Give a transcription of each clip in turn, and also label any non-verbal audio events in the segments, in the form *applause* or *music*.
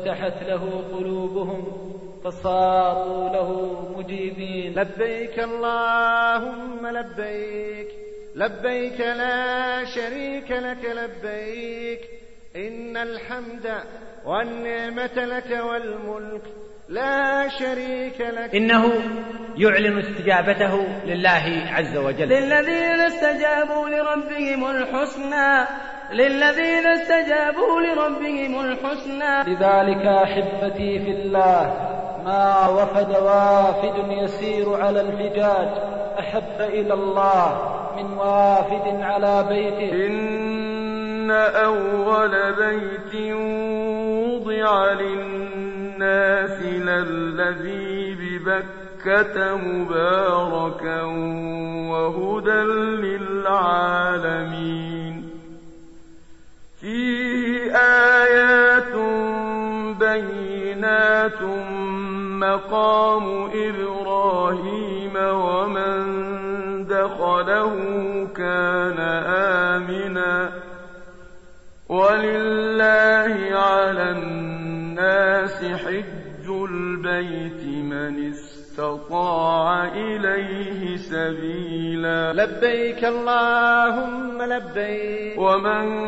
وتفتحت له قلوبهم فصاروا له مجيبين. لبيك اللهم لبيك لبيك لا شريك لك لبيك. إن الحمد والنعمة لك والملك لا شريك لك. إنه يعلن استجابته لله عز وجل. للذين استجابوا لربهم الحسنى. للذين استجابوا لربهم الحسنى. لذلك أحبتي في الله ما وفد وافد يسير على الفجاج. أحب إلى الله من وافد على بيته. إن أول بيت وضع للناس للذي ببكة مباركا وهدى للعالمين. بينات مقام إبراهيم ومن دخله كان آمنا ولله على الناس حج البيت من استطاع إليه سبيلا. لبيك اللهم لبيك. ومن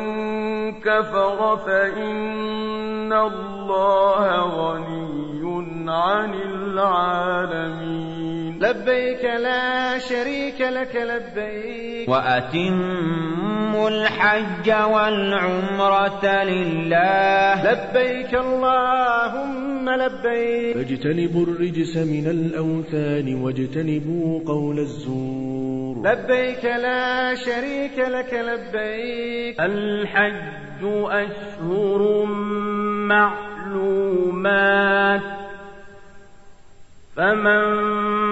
كفر فإن الله غني. عن العالمين. لبيك لا شريك لك لبيك. وأتموا الحج والعمرة لله. لبيك اللهم لبيك. فاجتنبوا الرجس من الأوثان واجتنبوا قول الزور. لبيك لا شريك لك لبيك. الحج أشهر معلومات. فمن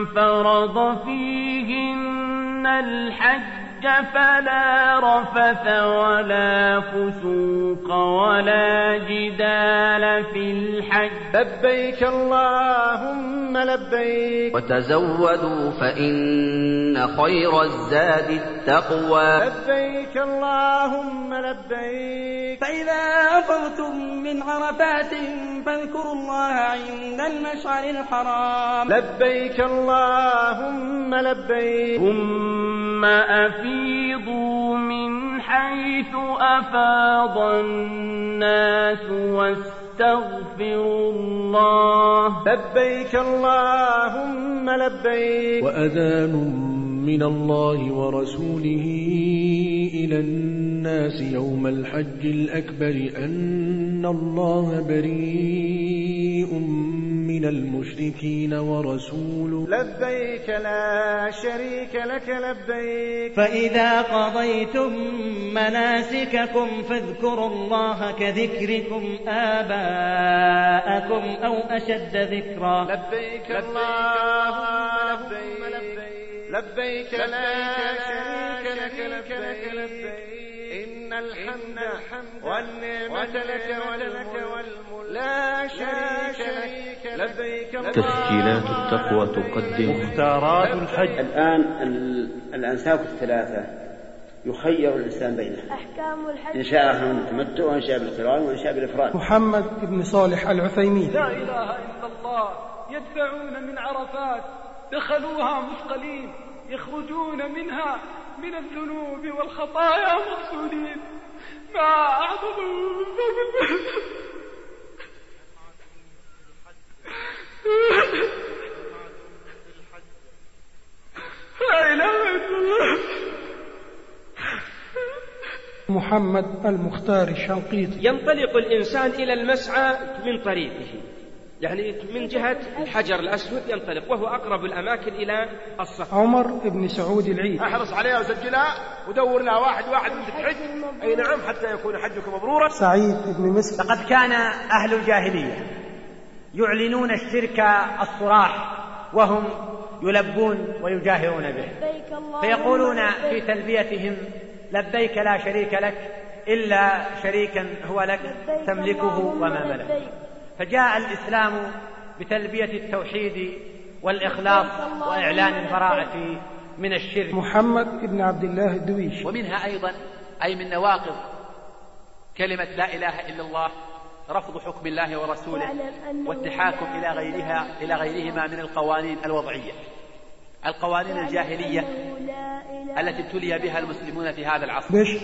فرض فيهن الحج فلا رفث ولا فسوق ولا جدال في الحج لبيك اللهم لبيك وتزودوا فإن خير الزاد التقوى لبيك اللهم لبيك فإذا أفضتم من عرفات فاذكروا الله عند المشعر الحرام لبيك اللهم لبيك ثم أفيضوا من حيث أفاض الناس واستغفروا الله. لبيك اللهم لبيك. وأذان من الله ورسوله إلى الناس يوم الحج الأكبر أن الله بريء من المشركين ورسوله. لبيك لا شريك لك لبيك. فإذا قضيتم مناسككم فاذكروا الله كذكركم آباءكم. أو أشد ذكرا. لبيك اللهم لبيك لبيك لا شريك لك لبيك. إن الحمد والنعمة لك والملك لا شريك لك. لبيك تسجيلات التقوى تقدم. مختارات الحج. الآن ال- الأنساك الثلاثة. يخير الإنسان بينها أحكام الحج. إن شاء التمتع وإن شاء بالقران وإن شاء بالإفراد. محمد بن صالح العثيمين. لا إله إلا الله. يدفعون من عرفات. دخلوها مثقلين. يخرجون منها من الذنوب والخطايا مغسولين ما أعظم *laughs* لا إله إلا محمد المختار الشنقيطي. ينطلق الإنسان إلى المسعى من طريقه. يعني من جهة الحجر الأسود ينطلق وهو أقرب الأماكن إلى الصف عمر بن سعود العيد. أحرص عليها وسجلها ودور لها واحد واحد من تحج. أي نعم حتى يكون حجك مبرورا. سعيد بن مسلم. لقد كان أهل الجاهلية يعلنون الشرك الصراح وهم يلبون ويجاهرون به. فيقولون في تلبيتهم لبيك لا شريك لك إلا شريكا هو لك تملكه وما ملك. فجاء الإسلام بتلبية التوحيد والإخلاص وإعلان البراءة من الشرك. محمد بن عبد الله الدويش ومنها أيضا أي من نواقض كلمة لا إله إلا الله رفض حكم الله ورسوله والتحاكم إلى غيرها إلى غيرهما من القوانين الوضعية. القوانين الجاهلية التي ابتلي بها المسلمون في هذا العصر. بشر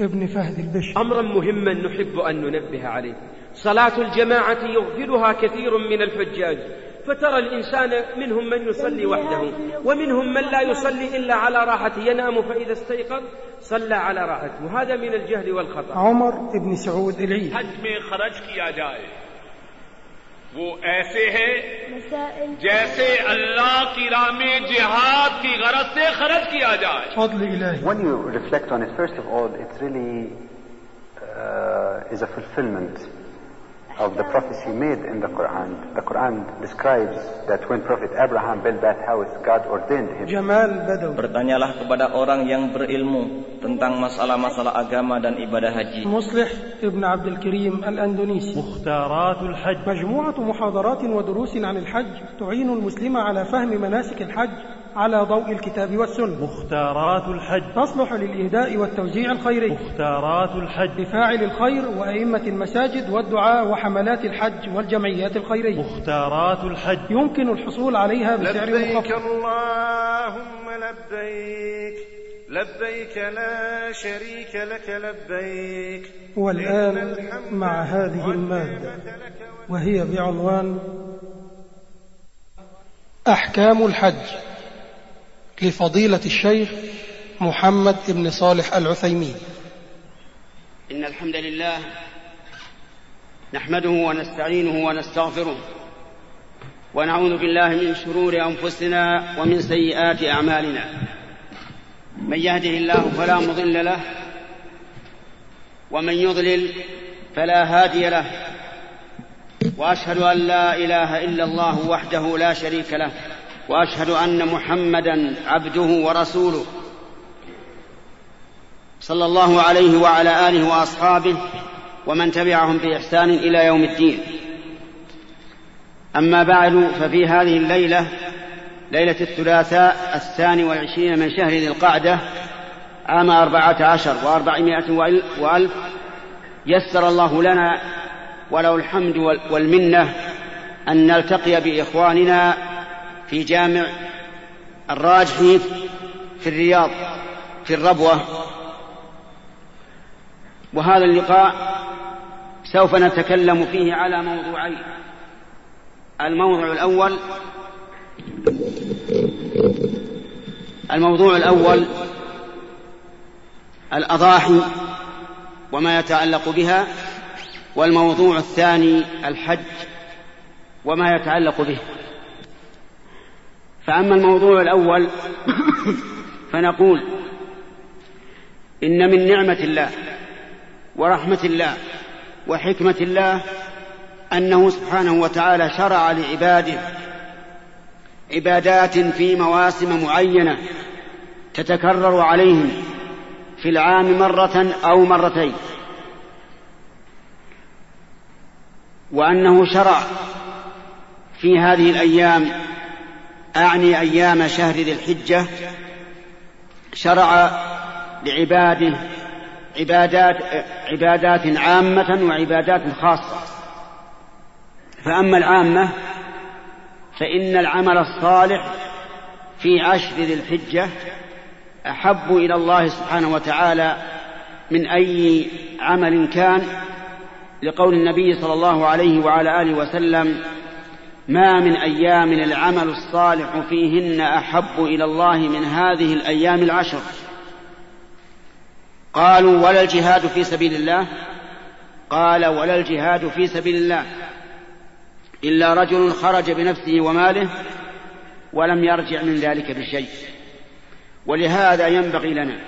ابن فهد البشر أمرا مهما نحب أن ننبه عليه. صلاة الجماعة يغفلها كثير من الحجاج. فترى الإنسان منهم من يصلي وحده ومنهم من لا يصلي إلا على راحته ينام فإذا استيقظ صلى على راحته هذا من الجهل والخطأ عمر بن سعود العيد हज में खर्च किया जाए वो ऐसे है जैसे अल्लाह की राह में जिहाद की गरज से खर्च किया जाए فضل إلهي When you reflect on it, first of all, it really uh, is a fulfillment of the prophecy made in the Quran. The Quran describes that when Prophet Abraham built that house, God ordained him. جمال بدوي Bertanyalah kepada orang yang berilmu tentang masalah-masalah agama dan ibadah haji. مصلح ابن عبد الكريم الأندونيسي مختارات الحج مجموعة محاضرات ودروس عن الحج تعين المسلم على فهم مناسك الحج على ضوء الكتاب والسنة. مختارات الحج. تصلح للإهداء والتوزيع الخيري. مختارات الحج. لفاعل الخير وأئمة المساجد والدعاء وحملات الحج والجمعيات الخيرية مختارات الحج. يمكن الحصول عليها بسعر لبيك مخفض. اللهم لبيك. لبيك لا شريك لك لبيك. والآن مع هذه المادة. وهي بعنوان أحكام الحج. لفضيلة الشيخ محمد بن صالح العثيمين. إن الحمد لله نحمده ونستعينه ونستغفره ونعوذ بالله من شرور أنفسنا ومن سيئات أعمالنا. من يهده الله فلا مضل له ومن يضلل فلا هادي له. وأشهد أن لا إله إلا الله وحده لا شريك له. وأشهد أن محمدا عبده ورسوله. صلى الله عليه وعلى آله وأصحابه ومن تبعهم بإحسان إلى يوم الدين. أما بعد ففي هذه الليلة ليلة الثلاثاء الثاني والعشرين من شهر ذي القعدة عام أربعة عشر وأربعمائة وألف يسر الله لنا وله الحمد والمنة أن نلتقي بإخواننا في جامع الراجحي في الرياض في الربوة. وهذا اللقاء سوف نتكلم فيه على موضوعين. الموضوع الأول الموضوع الأول الأضاحي وما يتعلق بها والموضوع الثاني الحج وما يتعلق به. فأما الموضوع الأول *coughs* فنقول إن من نعمة الله ورحمة الله وحكمة الله أنه سبحانه وتعالى شرع لعباده عبادات في مواسم معينة تتكرر عليهم في العام مرة أو مرتين. وأنه شرع في هذه الأيام أعني أيام شهر ذي الحجة شرع لعباده عبادات عبادات عامة وعبادات خاصة. فأما العامة فإن العمل الصالح في عشر ذي الحجة أحب إلى الله سبحانه وتعالى من أي عمل كان لقول النبي صلى الله عليه وعلى آله وسلم ما من أيام العمل الصالح فيهن أحب إلى الله من هذه الأيام العشر. قالوا ولا الجهاد في سبيل الله. قال ولا الجهاد في سبيل الله. إلا رجل خرج بنفسه وماله ولم يرجع من ذلك بشيء. ولهذا ينبغي لنا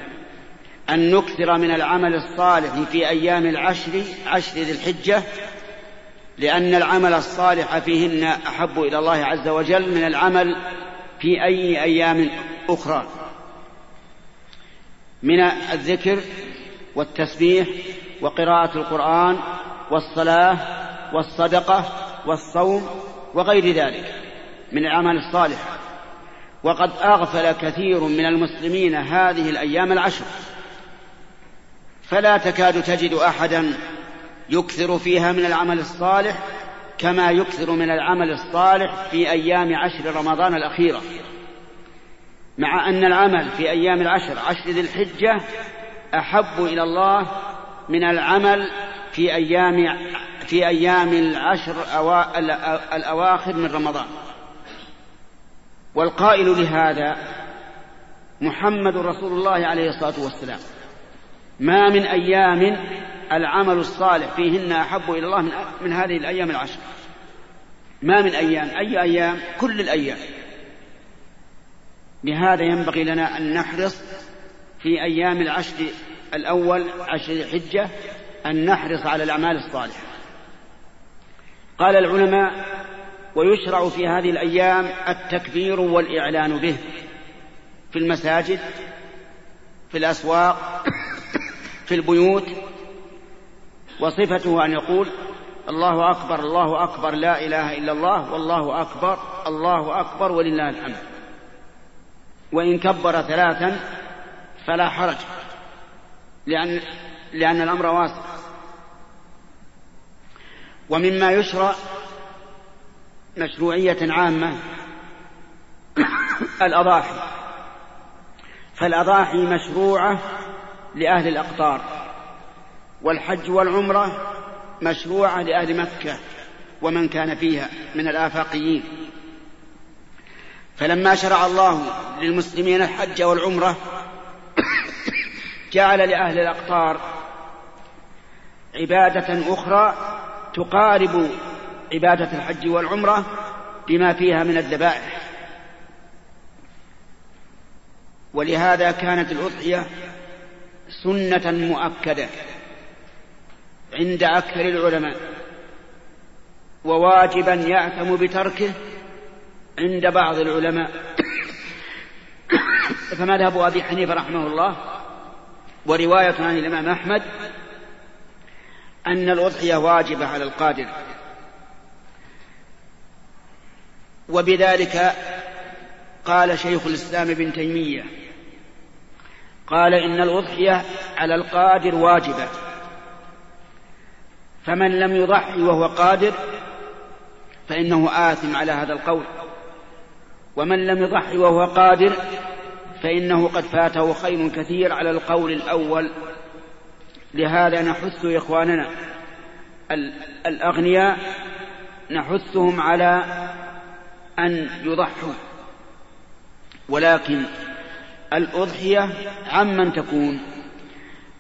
أن نكثر من العمل الصالح في أيام العشر عشر ذي الحجة لأن العمل الصالح فيهن أحب إلى الله عز وجل من العمل في أي أيام أخرى. من الذكر والتسبيح وقراءة القرآن والصلاة والصدقة والصوم وغير ذلك من العمل الصالح. وقد أغفل كثير من المسلمين هذه الأيام العشر. فلا تكاد تجد أحدا يكثر فيها من العمل الصالح كما يكثر من العمل الصالح في أيام عشر رمضان الأخيرة. مع أن العمل في أيام العشر عشر ذي الحجة أحب إلى الله من العمل في أيام في أيام العشر الأواخر من رمضان. والقائل لهذا محمد رسول الله عليه الصلاة والسلام ما من أيام العمل الصالح فيهن أحب إلى الله من, هذه الأيام العشر. ما من أيام أي أيام؟ كل الأيام. لهذا ينبغي لنا أن نحرص في أيام العشر الأول عشر الحجة أن نحرص على الأعمال الصالحة. قال العلماء ويشرع في هذه الأيام التكبير والإعلان به في المساجد في الأسواق في البيوت وصفته أن يقول الله أكبر الله أكبر لا إله إلا الله والله أكبر الله أكبر ولله الحمد. وإن كبر ثلاثا فلا حرج لأن لأن الأمر واسع. ومما يشرع مشروعية عامة *coughs* الأضاحي. فالأضاحي مشروعة لأهل الأقطار. والحج والعمرة مشروعة لأهل مكة ومن كان فيها من الآفاقيين. فلما شرع الله للمسلمين الحج والعمرة *coughs* جعل لأهل الأقطار عبادة أخرى تقارب عبادة الحج والعمرة بما فيها من الذبائح. ولهذا كانت الأضحية سنة مؤكدة. عند أكثر العلماء وواجبا يأثم بتركه عند بعض العلماء. *coughs* فمذهب أبي حنيفة رحمه الله ورواية عن الإمام أحمد أن الأضحية واجبة على القادر. وبذلك قال شيخ الإسلام ابن تيمية قال إن الأضحية على القادر واجبة. فمن لم يضحي وهو قادر فإنه آثم على هذا القول. ومن لم يضحي وهو قادر فإنه قد فاته خير كثير على القول الأول. لهذا نحث إخواننا الأغنياء نحثهم على أن يضحوا. ولكن الأضحية عمن تكون؟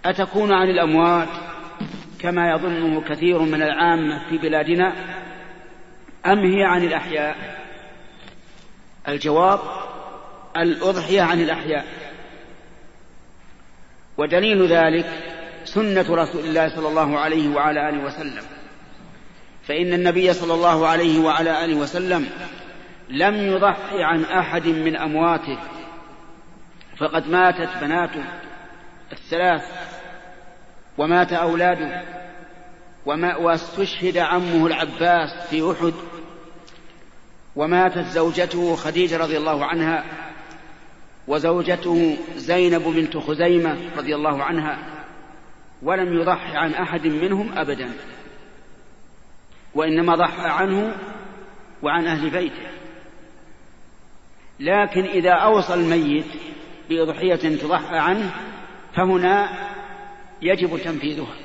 أتكون عن الأموات؟ كما يظنه كثير من العامة في بلادنا أم هي عن الأحياء؟ الجواب الأضحية عن الأحياء. ودليل ذلك سنة رسول الله صلى الله عليه وعلى آله وسلم. فإن النبي صلى الله عليه وعلى آله وسلم لم يضحي عن أحد من أمواته فقد ماتت بناته الثلاث. ومات أولاده. وما واستشهد عمه العباس في أحد. وماتت زوجته خديجة رضي الله عنها. وزوجته زينب بنت خزيمة رضي الله عنها. ولم يضحي عن أحد منهم أبدا. وإنما ضحى عنه وعن أهل بيته. لكن إذا أوصى الميت بأضحية تضحى عنه فهنا يجب تنفيذها.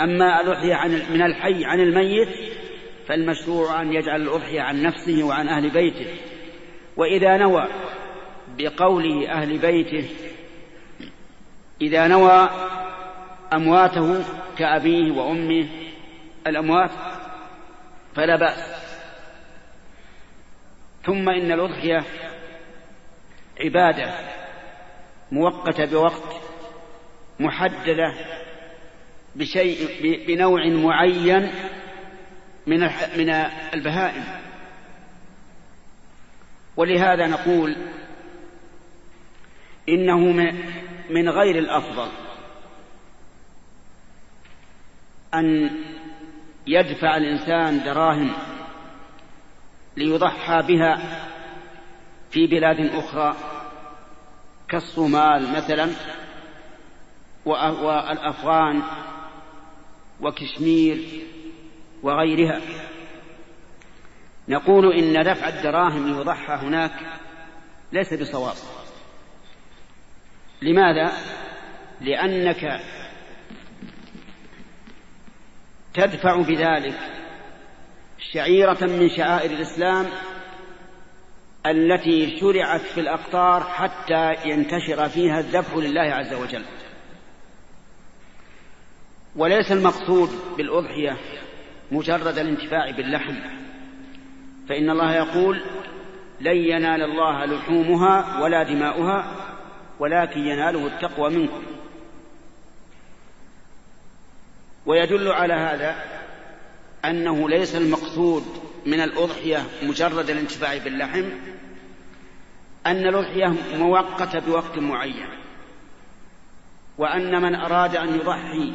أما الأضحية عن من الحي عن الميت فالمشروع أن يجعل الأضحية عن نفسه وعن أهل بيته. وإذا نوى بقوله أهل بيته إذا نوى أمواته كأبيه وأمه الأموات فلا بأس. ثم إن الأضحية عبادة مؤقتة بوقت محددة بشيء بنوع معين من من البهائم. ولهذا نقول إنه من غير الأفضل أن يدفع الإنسان دراهم ليضحى بها في بلاد أخرى كالصومال مثلا. والأفغان وكشمير وغيرها. نقول إن دفع الدراهم ليضحى هناك ليس بصواب. لماذا؟ لأنك تدفع بذلك شعيرة من شعائر الإسلام التي شرعت في الأقطار حتى ينتشر فيها الذبح لله عز وجل. وليس المقصود بالأضحية مجرد الانتفاع باللحم فإن الله يقول لن ينال الله لحومها ولا دماؤها ولكن يناله التقوى منكم. ويدل على هذا أنه ليس المقصود من الأضحية مجرد الانتفاع باللحم أن الأضحية مؤقتة بوقت معين وأن من أراد أن يضحي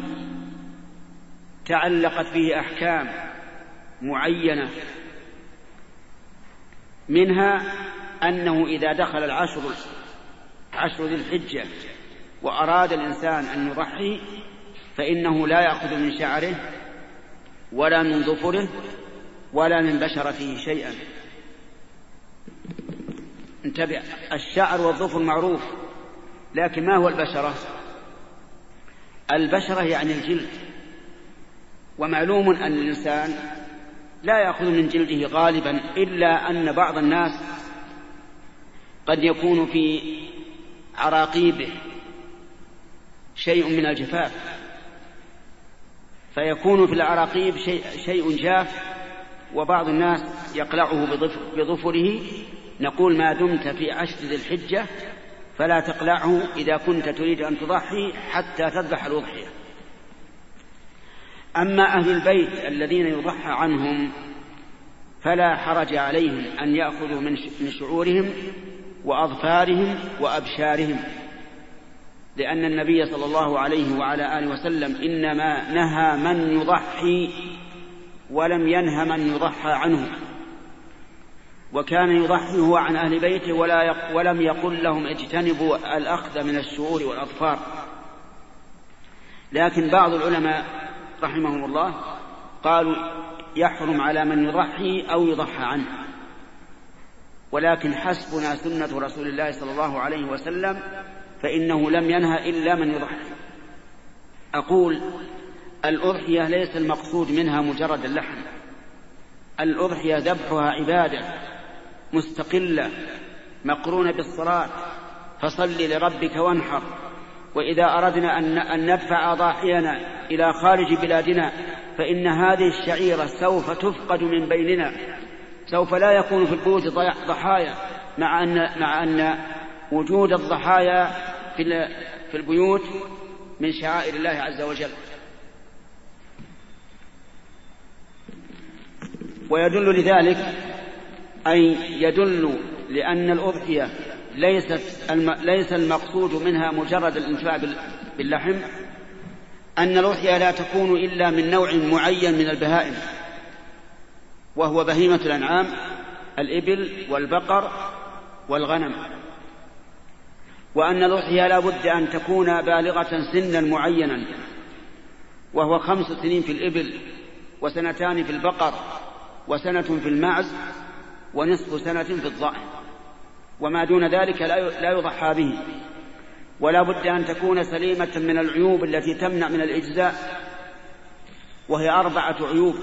تعلقت به أحكام معينة منها أنه إذا دخل العشر عشر ذي الحجة وأراد الإنسان أن يضحي فإنه لا يأخذ من شعره ولا من ظفره ولا من بشرته شيئا. انتبه الشعر والظفر معروف لكن ما هو البشرة؟ البشرة يعني الجلد. ومعلوم أن الإنسان لا يأخذ من جلده غالبا إلا أن بعض الناس قد يكون في عراقيبه شيء من الجفاف. فيكون في العراقيب شيء, شيء جاف وبعض الناس يقلعه بظفره. نقول ما دمت في عشر ذي الحجة فلا تقلعه إذا كنت تريد أن تضحي حتى تذبح الأضحية. أما أهل البيت الذين يضحى عنهم فلا حرج عليهم أن يأخذوا من شعورهم وأظفارهم وأبشارهم لأن النبي صلى الله عليه وعلى آله وسلم إنما نهى من يضحي ولم ينه من يضحى عنه. وكان يضحي هو عن أهل بيته ولا ولم يقل لهم اجتنبوا الأخذ من الشعور والأظفار. لكن بعض العلماء رحمهم الله قالوا يحرم على من يضحي أو يضحى عنه. ولكن حسبنا سنة رسول الله صلى الله عليه وسلم فإنه لم ينهى إلا من يضحي. أقول الأضحية ليس المقصود منها مجرد اللحم الأضحية ذبحها عبادة مستقلة مقرونة بالصلاة فصل لربك وانحر. وإذا أردنا أن ندفع ضاحينا إلى خارج بلادنا فإن هذه الشعيرة سوف تفقد من بيننا. سوف لا يكون في البيوت ضحايا مع أن مع أن وجود الضحايا في في البيوت من شعائر الله عز وجل. ويدل لذلك أي يدل لأن الأضحية ليست. ليس المقصود منها مجرد الانتفاع باللحم أن الأضحية لا تكون إلا من نوع معين من البهائم وهو بهيمة الأنعام الإبل والبقر والغنم وأن الأضحية لا بد أن تكون بالغة سنا معينا وهو خمس سنين في الإبل وسنتان في البقر وسنة في المعز ونصف سنة في الضأن وما دون ذلك لا يضحى به. ولا بد أن تكون سليمة من العيوب التي تمنع من الإجزاء وهي أربعة عيوب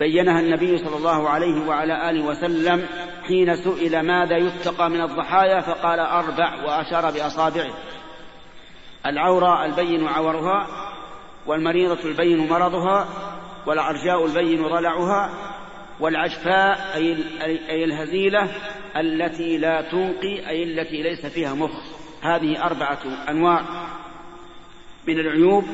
بينها النبي صلى الله عليه وعلى آله وسلم حين سئل ماذا يتقى من الضحايا فقال أربع وأشار بأصابعه. العورة البين عورها والمريضة البين مرضها والعرجاء البين ضلعها والعجفاء أي الهزيلة التي لا تنقي أي التي ليس فيها مخ. هذه أربعة أنواع من العيوب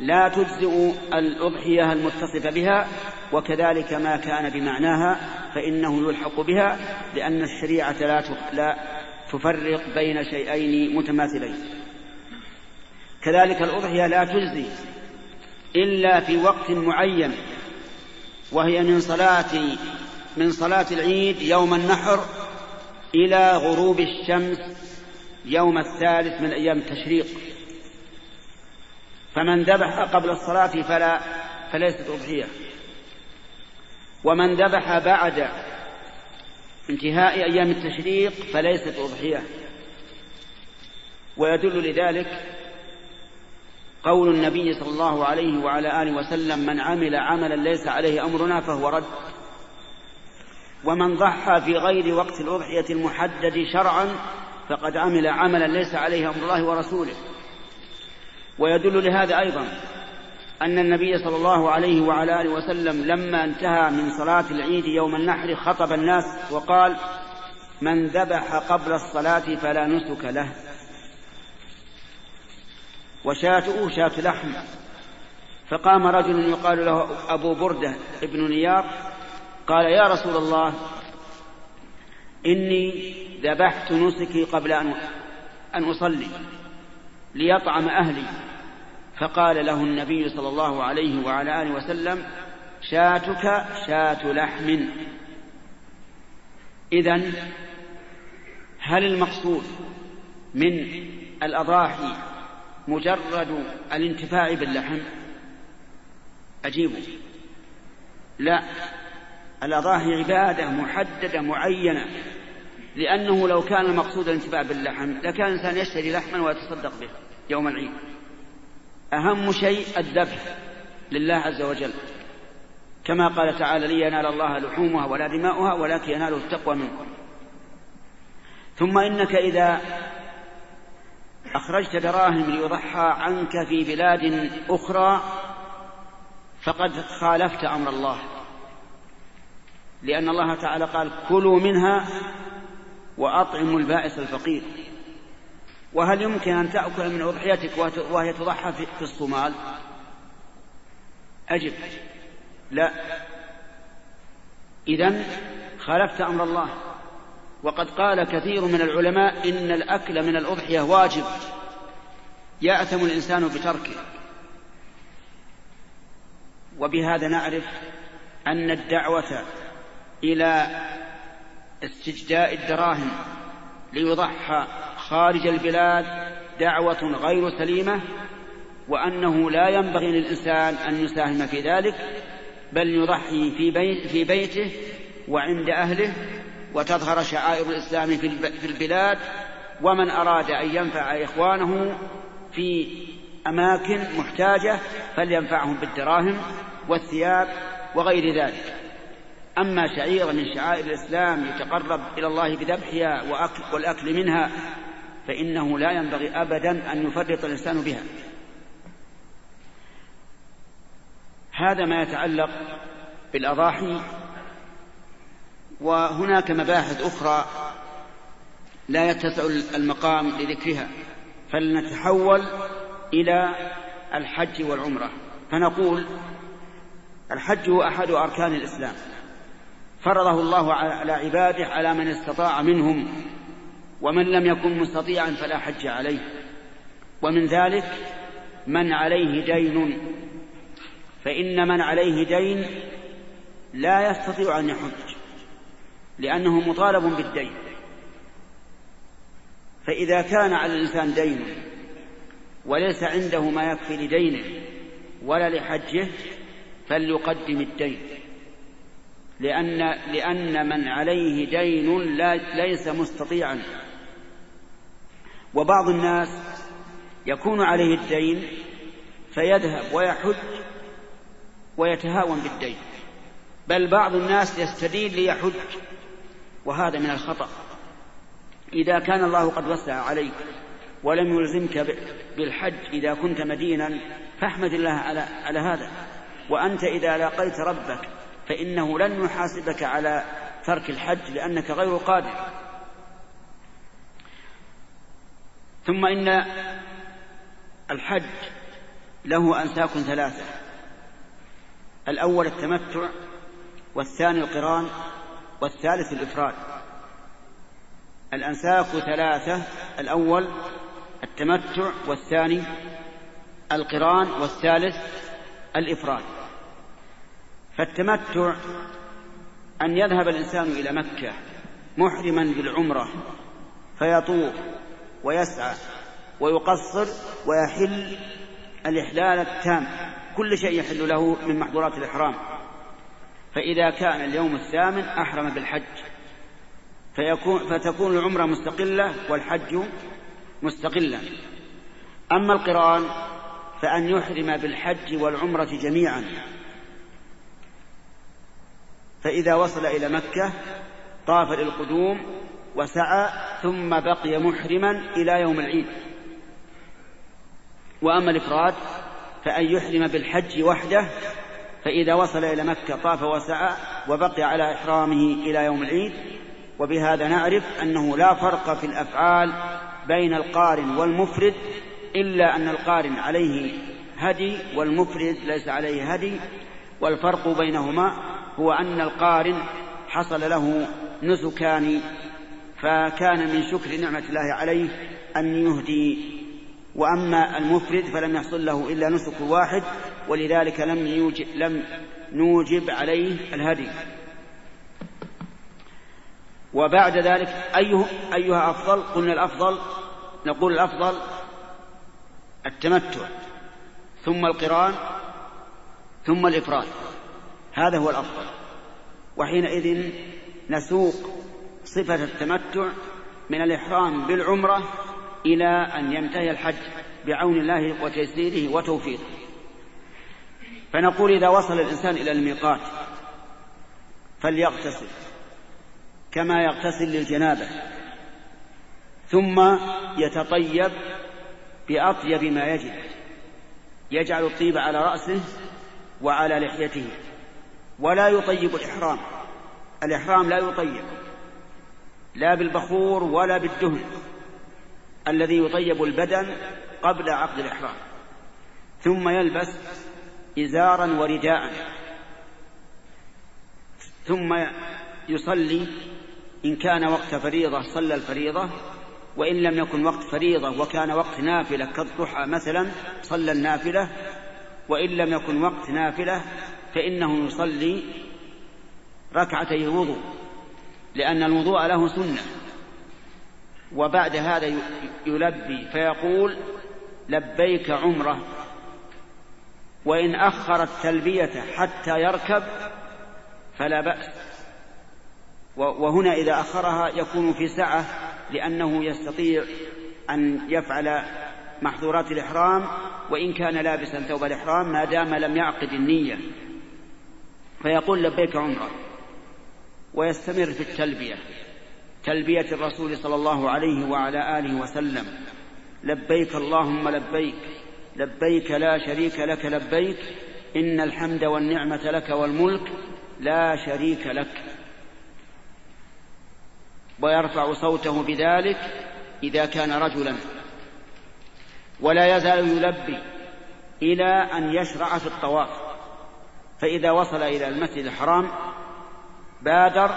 لا تجزئ الأضحية المتصفة بها وكذلك ما كان بمعناها فإنه يلحق بها لأن الشريعة لا لا تفرق بين شيئين متماثلين. كذلك الأضحية لا تجزي إلا في وقت معين وهي من صلاة من صلاة العيد يوم النحر إلى غروب الشمس يوم الثالث من أيام التشريق. فمن ذبح قبل الصلاة فلا فليست أضحية. ومن ذبح بعد انتهاء أيام التشريق فليست أضحية. ويدل لذلك قول النبي صلى الله عليه وعلى آله وسلم من عمل عملا ليس عليه أمرنا فهو رد. ومن ضحى في غير وقت الأضحية المحدد شرعا فقد عمل عملا ليس عليه أمر الله ورسوله. ويدل لهذا أيضا أن النبي صلى الله عليه وعلى آله وسلم لما انتهى من صلاة العيد يوم النحر خطب الناس وقال من ذبح قبل الصلاة فلا نسك له. وشاته شاة لحم. فقام رجل يقال له أبو بردة ابن نيار قال يا رسول الله إني ذبحت نسكي قبل أن أن أصلي ليطعم أهلي. فقال له النبي صلى الله عليه وعلى آله وسلم شاتك شاة لحم. إذا هل المقصود من الأضاحي مجرد الانتفاع باللحم؟ أجيب لا. الأضاحي عبادة محددة معينة. لأنه لو كان المقصود الانتفاع باللحم لكان الإنسان يشتري لحما ويتصدق به يوم العيد. أهم شيء الذبح لله عز وجل. كما قال تعالى لي ينال الله لحومها ولا دماؤها ولكن يناله التقوى منكم ثم إنك إذا أخرجت دراهم ليضحى عنك في بلاد أخرى فقد خالفت أمر الله. لأن الله تعالى قال كلوا منها وأطعموا البائس الفقير. وهل يمكن أن تأكل من أضحيتك وهي تضحى في الصومال؟ أجب. لا. إذا خالفت أمر الله. وقد قال كثير من العلماء إن الأكل من الأضحية واجب. يأثم الإنسان بتركه. وبهذا نعرف أن الدعوة إلى استجداء الدراهم ليضحى خارج البلاد دعوة غير سليمة وأنه لا ينبغي للإنسان أن يساهم في ذلك بل يضحي في, بيت في بيته وعند أهله وتظهر شعائر الإسلام في البلاد ومن أراد أن ينفع إخوانه في أماكن محتاجة فلينفعهم بالدراهم والثياب وغير ذلك. أما شعيرة من شعائر الإسلام يتقرب إلى الله بذبحها وأكل والأكل منها فإنه لا ينبغي أبدا أن يفرط الإنسان بها. هذا ما يتعلق بالأضاحي وهناك مباحث أخرى لا يتسع المقام لذكرها. فلنتحول إلى الحج والعمرة. فنقول الحج هو أحد أركان الإسلام. فرضه الله على عباده على من استطاع منهم ومن لم يكن مستطيعا فلا حج عليه. ومن ذلك من عليه دين. فإن من عليه دين لا يستطيع أن يحج لأنه مطالب بالدين. فإذا كان على الإنسان دين وليس عنده ما يكفي لدينه ولا لحجه فليقدم الدين. لأن لأن من عليه دين لا ليس مستطيعا. وبعض الناس يكون عليه الدين فيذهب ويحج ويتهاون بالدين. بل بعض الناس يستدين ليحج وهذا من الخطأ. إذا كان الله قد وسع عليك ولم يلزمك بالحج إذا كنت مدينا فاحمد الله على, على هذا. وأنت إذا لاقيت ربك فإنه لن يحاسبك على ترك الحج لأنك غير قادر. ثم إن الحج له أنساك ثلاثة. الأول التمتع والثاني القران والثالث الإفراد. الأنساك ثلاثة الأول التمتع والثاني القران والثالث الإفراد. فالتمتع أن يذهب الإنسان إلى مكة محرما بالعمرة فيطوف ويسعى ويقصر ويحل الإحلال التام. كل شيء يحل له من محظورات الإحرام. فإذا كان اليوم الثامن أحرم بالحج. فيكون فتكون العمرة مستقلة والحج مستقلا أما القرآن فأن يحرم بالحج والعمرة جميعا. فإذا وصل إلى مكة طاف للقدوم وسعى ثم بقي محرما إلى يوم العيد. وأما الإفراد فأن يحرم بالحج وحده فإذا وصل إلى مكة طاف وسعى وبقي على إحرامه إلى يوم العيد. وبهذا نعرف أنه لا فرق في الأفعال بين القارن والمفرد إلا أن القارن عليه هدي والمفرد ليس عليه هدي والفرق بينهما هو أن القارن حصل له نسكان فكان من شكر نعمة الله عليه أن يهدي. وأما المفرد فلم يحصل له إلا نسك واحد ولذلك لم يوجب, لم نوجب عليه الهدي. وبعد ذلك أيه أيها أفضل قلنا الأفضل نقول الأفضل التمتع ثم القران ثم الإفراد. هذا هو الأفضل. وحينئذ نسوق صفة التمتع من الإحرام بالعمرة إلى أن ينتهي الحج بعون الله وتيسيره وتوفيقه. فنقول إذا وصل الإنسان إلى الميقات فليغتسل كما يغتسل للجنابة ثم يتطيب بأطيب ما يجد. يجعل الطيب على رأسه وعلى لحيته. ولا يطيب الإحرام. الإحرام لا يطيب. لا بالبخور ولا بالدهن. الذي يطيب البدن قبل عقد الإحرام. ثم يلبس إزارا ورداء. ثم يصلي إن كان وقت فريضة صلى الفريضة وإن لم يكن وقت فريضة وكان وقت نافلة كالضحى مثلا صلى النافلة وإن لم يكن وقت نافلة فإنه يصلي ركعتي الوضوء لأن الوضوء له سنة. وبعد هذا يلبي فيقول لبيك عمرة وإن أخر التلبية حتى يركب فلا بأس. وهنا إذا أخرها يكون في سعة لأنه يستطيع أن يفعل محظورات الإحرام وإن كان لابسا ثوب الإحرام ما دام لم يعقد النية. فيقول لبيك عمرة ويستمر في التلبية تلبية الرسول صلى الله عليه وعلى آله وسلم لبيك اللهم لبيك لبيك لا شريك لك لبيك إن الحمد والنعمة لك والملك لا شريك لك. ويرفع صوته بذلك إذا كان رجلا. ولا يزال يلبي إلى أن يشرع في الطواف. فإذا وصل إلى المسجد الحرام بادر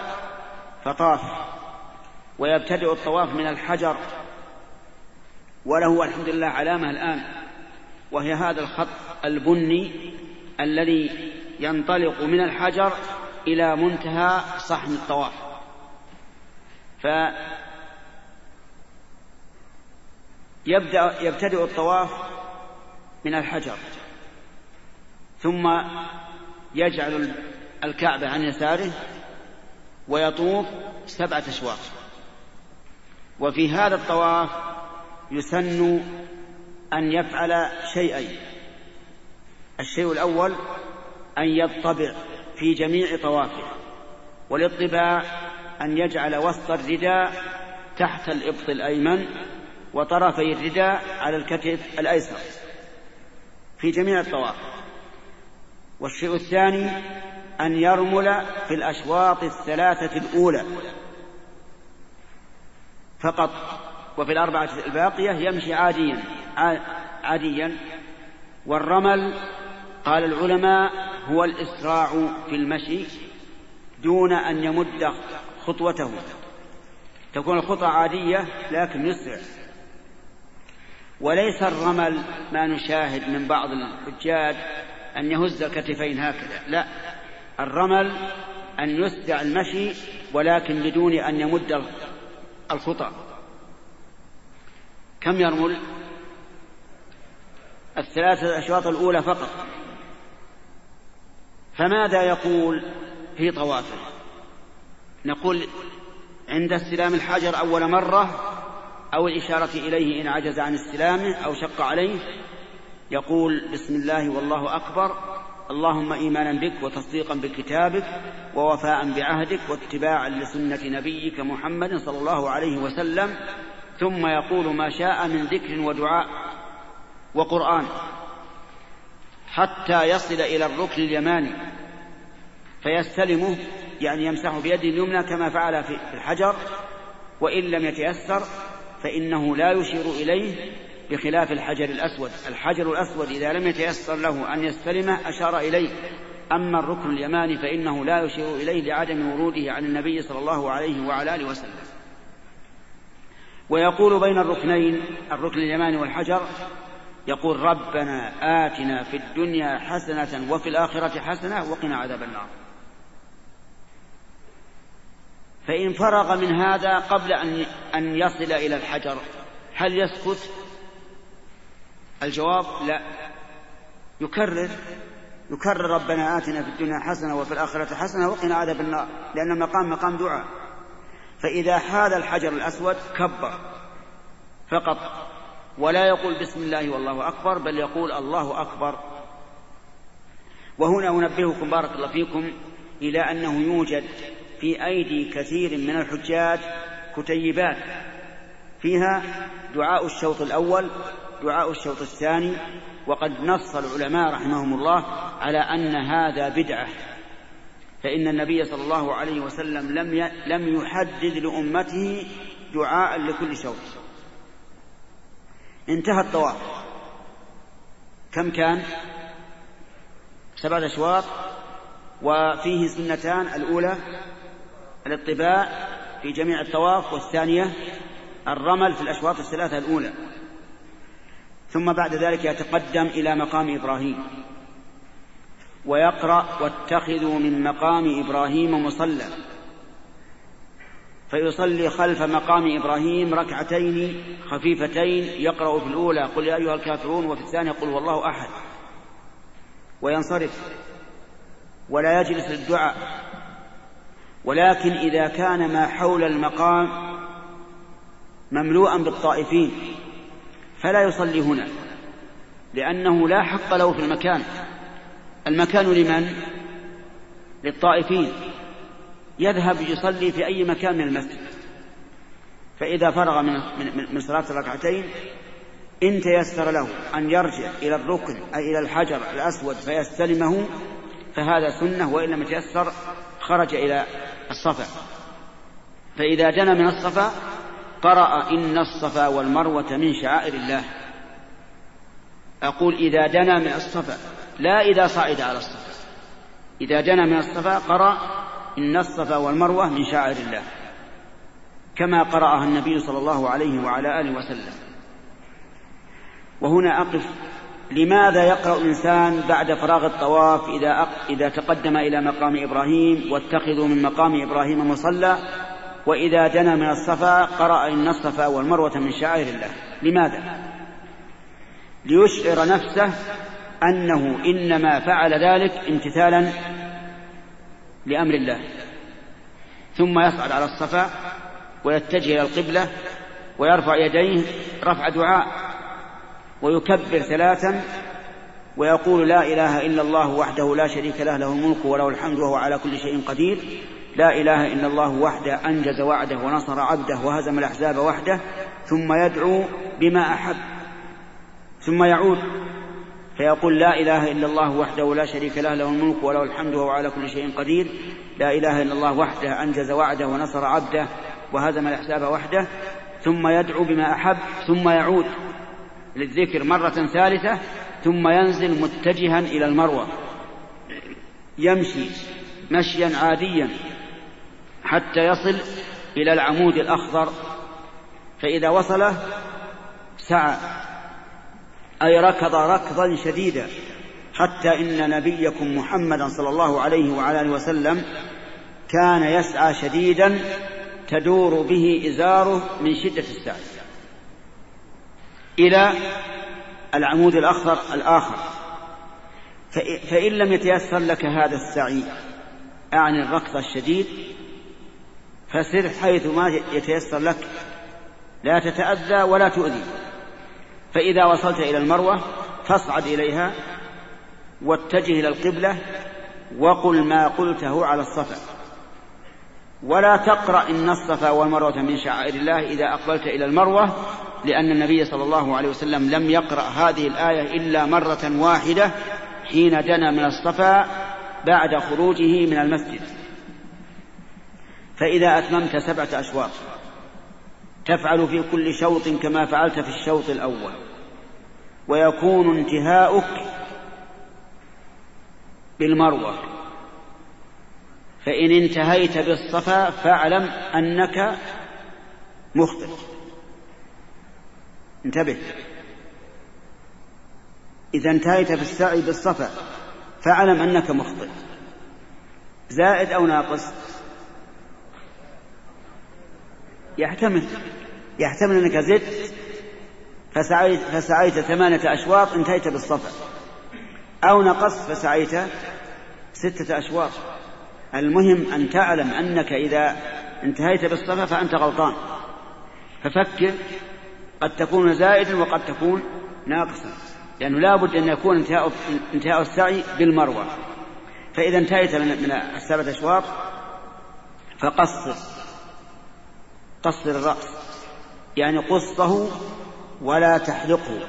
فطاف ويبتدئ الطواف من الحجر وله الحمد لله علامة الآن وهي هذا الخط البني الذي ينطلق من الحجر إلى منتهى صحن الطواف. فيبدأ يبتدئ الطواف من الحجر ثم يجعل الكعبة عن يساره ويطوف سبعة أشواط. وفي هذا الطواف يسن أن يفعل شيئين. الشيء الأول أن يطبع في جميع طوافه والاطباع أن يجعل وسط الرداء تحت الإبط الأيمن وطرفي الرداء على الكتف الأيسر في جميع الطواف. والشيء الثاني أن يرمل في الأشواط الثلاثة الأولى. فقط وفي الأربعة الباقية يمشي عاديا عاديا. والرمل قال العلماء هو الإسراع في المشي دون أن يمد خطوته. تكون الخطى عادية لكن يسرع. وليس الرمل ما نشاهد من بعض الحجاج أن يهز الكتفين هكذا. لا. الرمل أن يسرع المشي ولكن بدون أن يمد الخطى. كم يرمل؟ الثلاثة الأشواط الأولى فقط. فماذا يقول في طوافه؟ نقول عند استلام الحجر أول مرة أو الإشارة إليه إن عجز عن استلامه أو شق عليه يقول بسم الله والله أكبر اللهم إيمانا بك وتصديقا بكتابك ووفاء بعهدك واتباعا لسنة نبيك محمد صلى الله عليه وسلم ثم يقول ما شاء من ذكر ودعاء وقرآن حتى يصل إلى الركن اليماني فيستلمه يعني يمسحه بيده اليمنى كما فعل في الحجر وإن لم يتيسر فإنه لا يشير إليه بخلاف الحجر الأسود. الحجر الأسود إذا لم يتيسر له أن يستلمه أشار إليه. أما الركن اليماني فإنه لا يشير إليه لعدم وروده عن النبي صلى الله عليه وعلى آله وسلم. ويقول بين الركنين الركن اليماني والحجر يقول ربنا آتنا في الدنيا حسنة وفي الآخرة حسنة وقنا عذاب النار. فإن فرغ من هذا قبل أن أن يصل إلى الحجر هل يسكت؟ الجواب لا. يكرر. يكرر ربنا آتنا في الدنيا حسنة وفي الآخرة حسنة وقنا عذاب النار لأن المقام مقام دعاء. فإذا حال الحجر الأسود كبر فقط. ولا يقول بسم الله والله أكبر بل يقول الله أكبر. وهنا أنبهكم بارك الله فيكم إلى أنه يوجد في أيدي كثير من الحجاج كتيبات. فيها دعاء الشوط الأول دعاء الشوط الثاني وقد نص العلماء رحمهم الله على أن هذا بدعة. فإن النبي صلى الله عليه وسلم لم لم يحدد لأمته دعاء لكل شوط. انتهى الطواف. كم كان؟ سبعة أشواط. وفيه سنتان الأولى الاطباع في جميع الطواف والثانية الرمل في الأشواط الثلاثة الأولى. ثم بعد ذلك يتقدم إلى مقام إبراهيم. ويقرأ واتخذوا من مقام إبراهيم مصلى. فيصلي خلف مقام إبراهيم ركعتين خفيفتين يقرأ في الأولى قل يا أيها الكافرون وفي الثانية قل والله أحد. وينصرف. ولا يجلس للدعاء. ولكن إذا كان ما حول المقام مملوءا بالطائفين. فلا يصلي هنا لأنه لا حق له في المكان. المكان لمن؟ للطائفين. يذهب يصلي في أي مكان من المسجد. فإذا فرغ من من صلاة الركعتين إن تيسر له أن يرجع إلى الركن أي إلى الحجر الأسود فيستلمه فهذا سنة وإن لم يتيسر خرج إلى الصفا. فإذا دنا من الصفا قرأ إن الصفا والمروة من شعائر الله. أقول إذا دنا من الصفا لا إذا صعد على الصفا. إذا دنا من الصفا قرأ إن الصفا والمروة من شعائر الله. كما قرأها النبي صلى الله عليه وعلى آله وسلم. وهنا أقف لماذا يقرأ الإنسان بعد فراغ الطواف إذا إذا تقدم إلى مقام إبراهيم واتخذوا من مقام إبراهيم مصلى وإذا دنا من الصفا قرأ إن الصفا والمروة من شعائر الله. لماذا؟ ليشعر نفسه أنه إنما فعل ذلك امتثالا لأمر الله. ثم يصعد على الصفا ويتجه إلى القبلة ويرفع يديه رفع دعاء ويكبر ثلاثا ويقول لا إله إلا الله وحده لا شريك له له الملك وله الحمد وهو على كل شيء قدير. لا إله إلا الله وحده أنجز وعده ونصر عبده وهزم الأحزاب وحده ثم يدعو بما أحب ثم يعود فيقول لا إله إلا الله وحده لا شريك له له الملك وله الحمد وهو على كل شيء قدير لا إله إلا الله وحده أنجز وعده ونصر عبده وهزم الأحزاب وحده ثم يدعو بما أحب ثم يعود للذكر مرة ثالثة ثم ينزل متجها إلى المروة يمشي مشيا عاديا. حتى يصل إلى العمود الأخضر فإذا وصله سعى أي ركض ركضا شديدا حتى إن نبيكم محمدا صلى الله عليه وعلى آله وسلم كان يسعى شديدا تدور به إزاره من شدة السعي إلى العمود الأخضر الآخر. فإن لم يتيسر لك هذا السعي أعني الركض الشديد فسر حيث ما يتيسر لك. لا تتأذى ولا تؤذي. فإذا وصلت إلى المروة فاصعد إليها واتجه إلى القبلة وقل ما قلته على الصفا. ولا تقرأ إن الصفا والمروة من شعائر الله إذا أقبلت إلى المروة لأن النبي صلى الله عليه وسلم لم يقرأ هذه الآية إلا مرة واحدة حين دنا من الصفا بعد خروجه من المسجد. فإذا أتممت سبعة أشواط تفعل في كل شوط كما فعلت في الشوط الأول. ويكون انتهاؤك بالمروة. فإن انتهيت بالصفا فاعلم أنك مخطئ. انتبه. إذا انتهيت في السعي بالصفا فاعلم أنك مخطئ. زائد أو ناقص يحتمل يحتمل أنك زدت فسعيت, فسعيت ثمانية أشواط انتهيت بالصفا أو نقصت فسعيت ستة أشواط. المهم أن تعلم أنك إذا انتهيت بالصفا فأنت غلطان. ففكر قد تكون زائدا وقد تكون ناقصا. لأنه لا بد أن يكون انتهاء, انتهاء السعي بالمروة. فإذا انتهيت من السبعة أشواط فقصر. قصر الرأس يعني قصه ولا تحلقه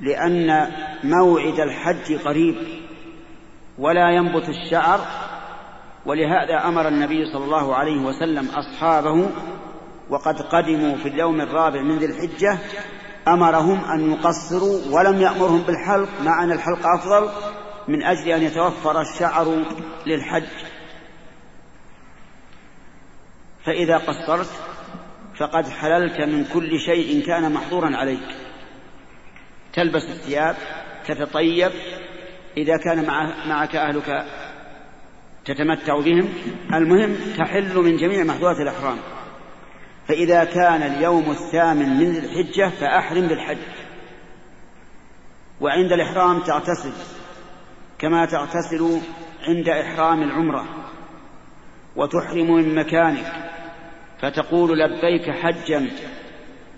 لأن موعد الحج قريب ولا ينبت الشعر ولهذا أمر النبي صلى الله عليه وسلم أصحابه وقد قدموا في اليوم الرابع من ذي الحجة أمرهم أن يقصروا ولم يأمرهم بالحلق مع أن الحلق أفضل من أجل أن يتوفر الشعر للحج. فإذا قصرت فقد حللت من كل شيء كان محظورا عليك. تلبس الثياب تتطيب إذا كان معك أهلك تتمتع بهم المهم تحل من جميع محظورات الإحرام. فإذا كان اليوم الثامن من الحجة فأحرم بالحج. وعند الإحرام تغتسل كما تغتسل عند إحرام العمرة. وتحرم من مكانك. فتقول لبيك حجا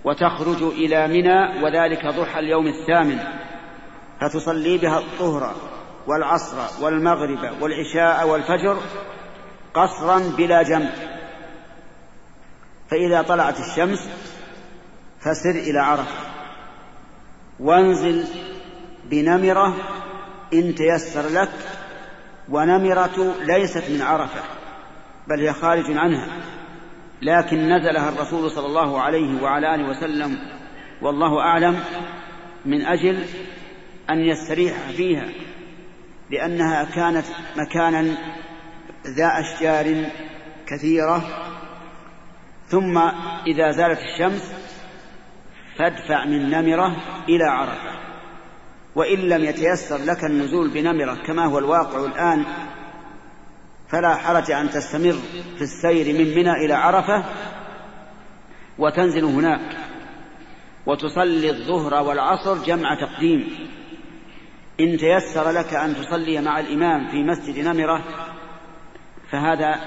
وتخرج إلى منى وذلك ضحى اليوم الثامن. فتصلي بها الظهر والعصر والمغرب والعشاء والفجر قصرا بلا جمع فإذا طلعت الشمس فسر إلى عرفة. وانزل بنمرة إن تيسر لك ونمرة ليست من عرفة بل هي خارج عنها. لكن نزلها الرسول صلى الله عليه وعلى آله وسلم والله أعلم من أجل أن يستريح فيها لأنها كانت مكانا ذا أشجار كثيرة ثم إذا زالت الشمس فادفع من نمرة إلى عرفة وإن لم يتيسر لك النزول بنمرة كما هو الواقع الآن فلا حرج أن تستمر في السير من منى إلى عرفة وتنزل هناك وتصلي الظهر والعصر جمع تقديم. إن تيسر لك أن تصلي مع الإمام في مسجد نمرة فهذا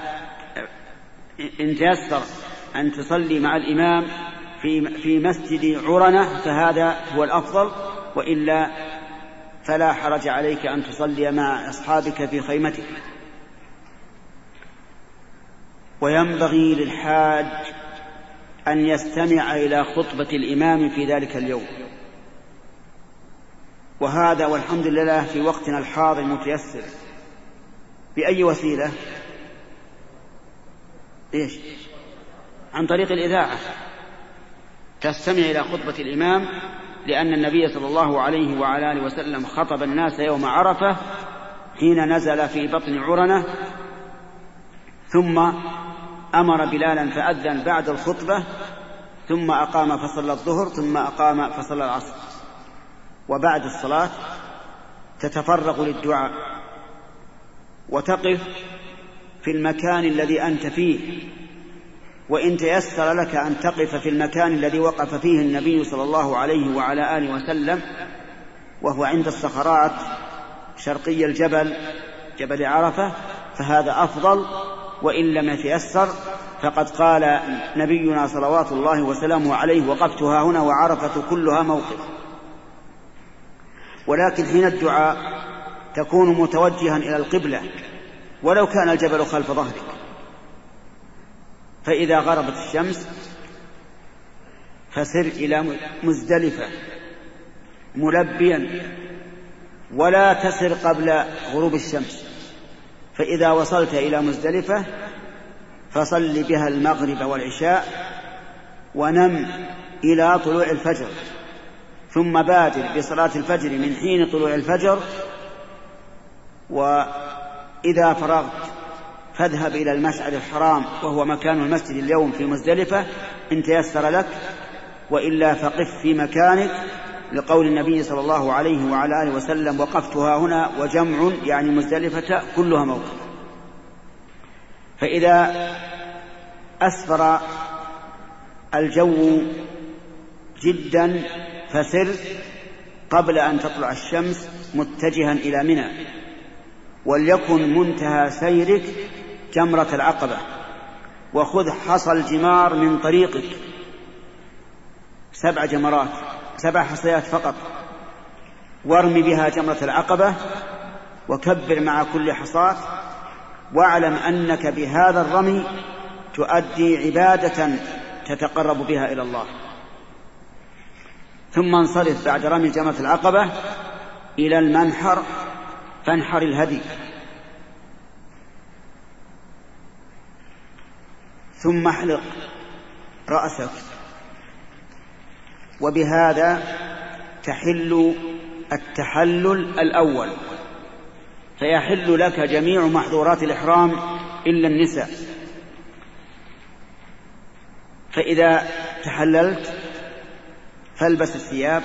إن تيسر أن تصلي مع الإمام في في مسجد عرنة فهذا هو الأفضل. وإلا فلا حرج عليك أن تصلي مع أصحابك في خيمتك. وينبغي للحاج أن يستمع إلى خطبة الإمام في ذلك اليوم. وهذا والحمد لله في وقتنا الحاضر متيسر بأي وسيلة؟ إيش؟ عن طريق الإذاعة. تستمع إلى خطبة الإمام لأن النبي صلى الله عليه وعلى آله وسلم خطب الناس يوم عرفة حين نزل في بطن عرنة ثم أمر بلالا فأذن بعد الخطبة ثم أقام فصلى الظهر ثم أقام فصلى العصر. وبعد الصلاة تتفرغ للدعاء. وتقف في المكان الذي أنت فيه. وإن تيسر لك أن تقف في المكان الذي وقف فيه النبي صلى الله عليه وعلى آله وسلم وهو عند الصخرات شرقي الجبل جبل عرفة فهذا أفضل وإن لم يتيسر فقد قال نبينا صلوات الله وسلامه عليه وقفتها هنا وعرفة كلها موقف. ولكن حين الدعاء تكون متوجها إلى القبلة ولو كان الجبل خلف ظهرك. فإذا غربت الشمس فسر إلى مزدلفة ملبيا ولا تسر قبل غروب الشمس. فإذا وصلت إلى مزدلفة فصل بها المغرب والعشاء ونم إلى طلوع الفجر ثم بادر بصلاة الفجر من حين طلوع الفجر وإذا فرغت فاذهب إلى المشعر الحرام وهو مكان المسجد اليوم في مزدلفة إن تيسر لك وإلا فقف في مكانك لقول النبي صلى الله عليه وعلى آله وسلم وقفتها هنا وجمع يعني مزدلفة كلها موقف. فإذا أسفر الجو جدا فسر قبل أن تطلع الشمس متجها إلى منى وليكن منتهى سيرك جمرة العقبة وخذ حصى الجمار من طريقك. سبع جمرات. سبع حصيات فقط. وارم بها جمرة العقبة وكبر مع كل حصاة واعلم أنك بهذا الرمي تؤدي عبادة تتقرب بها إلى الله. ثم انصرف بعد رمي جمرة العقبة إلى المنحر فانحر الهدي. ثم احلق رأسك. وبهذا تحل التحلل الأول. فيحل لك جميع محظورات الإحرام إلا النساء. فإذا تحللت فالبس الثياب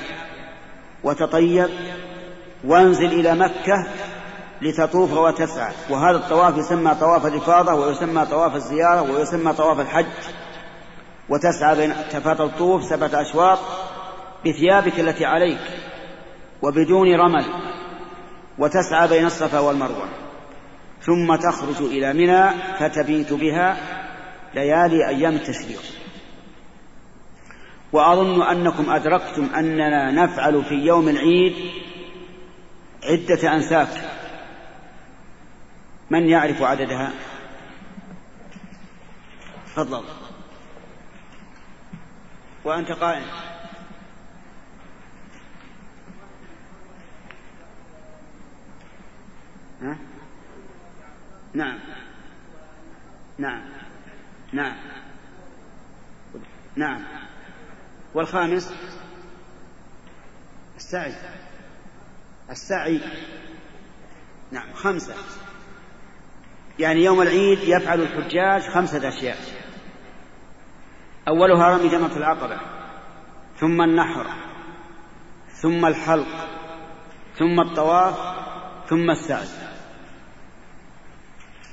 وتطيب وانزل إلى مكة لتطوف وتسعى. وهذا الطواف يسمى طواف الإفاضة ويسمى طواف الزيارة ويسمى طواف الحج. وتسعى بين تطوف سبعة أشواط. بثيابك التي عليك وبدون رمل وتسعى بين الصفا والمروة. ثم تخرج إلى منى فتبيت بها ليالي أيام التشريق. وأظن أنكم أدركتم أننا نفعل في يوم العيد عدة أنساك. من يعرف عددها؟ تفضل. وأنت قائم. نعم. نعم. نعم. نعم. والخامس؟ السعي. السعي. نعم. خمسة. يعني يوم العيد يفعل الحجاج خمسة أشياء. أولها رمي جمرة العقبة. ثم النحر. ثم الحلق. ثم الطواف. ثم السعي.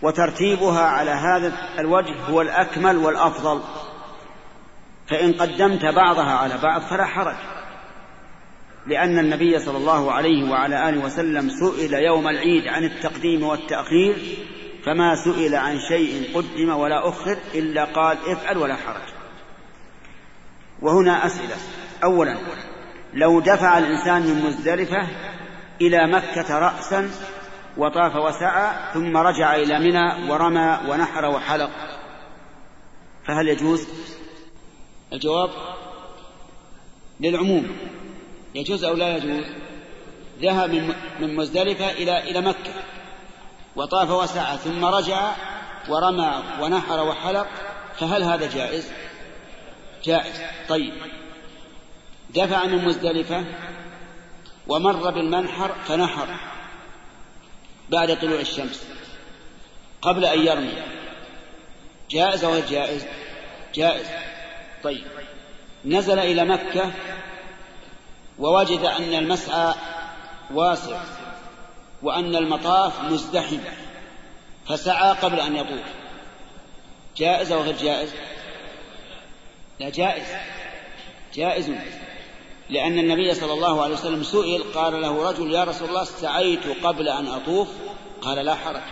وترتيبها على هذا الوجه هو الأكمل والأفضل. فإن قدمت بعضها على بعض فلا حرج. لأن النبي صلى الله عليه وعلى آله وسلم سئل يوم العيد عن التقديم والتأخير فما سئل عن شيء قدم ولا أخر إلا قال افعل ولا حرج. وهنا أسئلة. أولا لو دفع الإنسان من مزدلفة إلى مكة رأسا وطاف وسعى ثم رجع إلى منى ورمى ونحر وحلق. فهل يجوز؟ الجواب للعموم. يجوز أو لا يجوز؟ ذهب من مزدلفة إلى إلى مكة. وطاف وسعى ثم رجع ورمى ونحر وحلق. فهل هذا جائز؟ جائز. طيب. دفع من مزدلفة ومر بالمنحر فنحر. بعد طلوع الشمس قبل أن يرمي. جائز أو غير جائز؟ جائز. طيب. نزل إلى مكة ووجد أن المسعى واسع وأن المطاف مزدحم فسعى قبل أن يطوف. جائز أو غير جائز؟ لا جائز. جائز. لأن النبي صلى الله عليه وسلم سئل قال له رجل يا رسول الله سعيت قبل أن أطوف؟ قال لا حرج.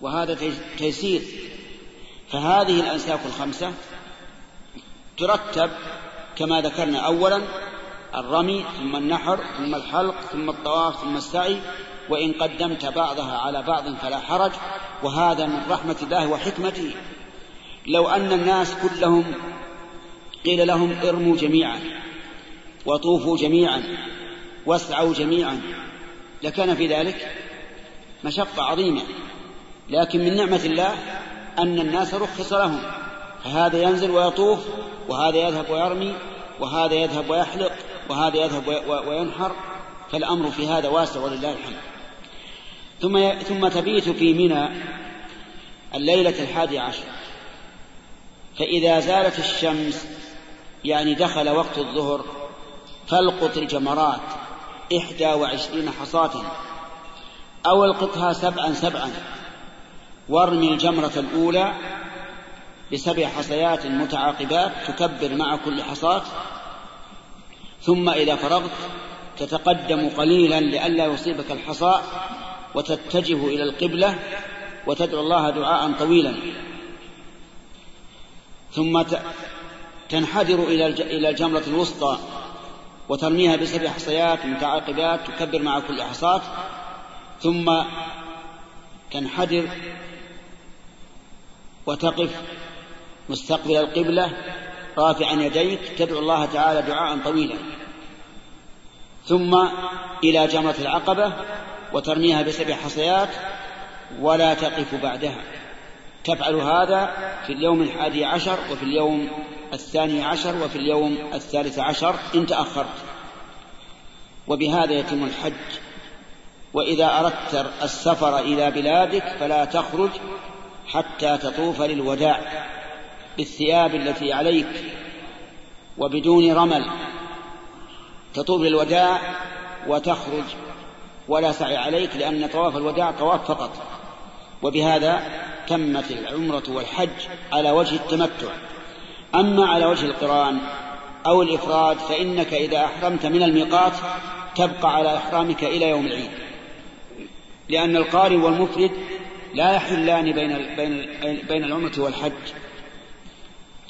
وهذا تيسير. فهذه الأنساك الخمسة ترتب كما ذكرنا أولا الرمي ثم النحر ثم الحلق ثم الطواف ثم السعي وإن قدمت بعضها على بعض فلا حرج. وهذا من رحمة الله وحكمته. لو أن الناس كلهم قيل لهم ارموا جميعا وطوفوا جميعا واسعوا جميعا. لكان في ذلك مشقة عظيمة لكن من نعمة الله أن الناس رخص لهم فهذا ينزل ويطوف وهذا يذهب ويرمي وهذا يذهب ويحلق وهذا يذهب وينحر. فالأمر في هذا واسع ولله الحمد. ثم ثم تبيت في منى الليلة الحادي عشر. فإذا زالت الشمس يعني دخل وقت الظهر فالقط الجمرات إحدى وعشرين حصاة. أو القطها سبعا سبعا. وارمي الجمرة الأولى بسبع حصيات متعاقبات تكبر مع كل حصاة. ثم إذا فرغت تتقدم قليلا لئلا يصيبك الحصى وتتجه إلى القبلة وتدعو الله دعاء طويلا. ثم تنحدر إلى الجمرة الوسطى وترميها بسبع حصيات متعاقبات تكبر مع كل حصاة ثم تنحدر وتقف مستقبل القبلة رافعا يديك تدعو الله تعالى دعاء طويلا. ثم إلى جمرة العقبة وترميها بسبع حصيات ولا تقف بعدها. تفعل هذا في اليوم الحادي عشر وفي اليوم الثاني عشر وفي اليوم الثالث عشر إن تأخرت. وبهذا يتم الحج. وإذا أردت السفر إلى بلادك فلا تخرج حتى تطوف للوداع بالثياب التي عليك وبدون رمل. تطوف للوداع وتخرج. ولا سعي عليك لأن طواف الوداع طواف فقط. وبهذا تمت العمرة والحج على وجه التمتع. أما على وجه القرآن أو الإفراد فإنك إذا أحرمت من الميقات تبقى على إحرامك إلى يوم العيد. لأن القارن والمفرد لا يحلان بين بين بين العمرة والحج.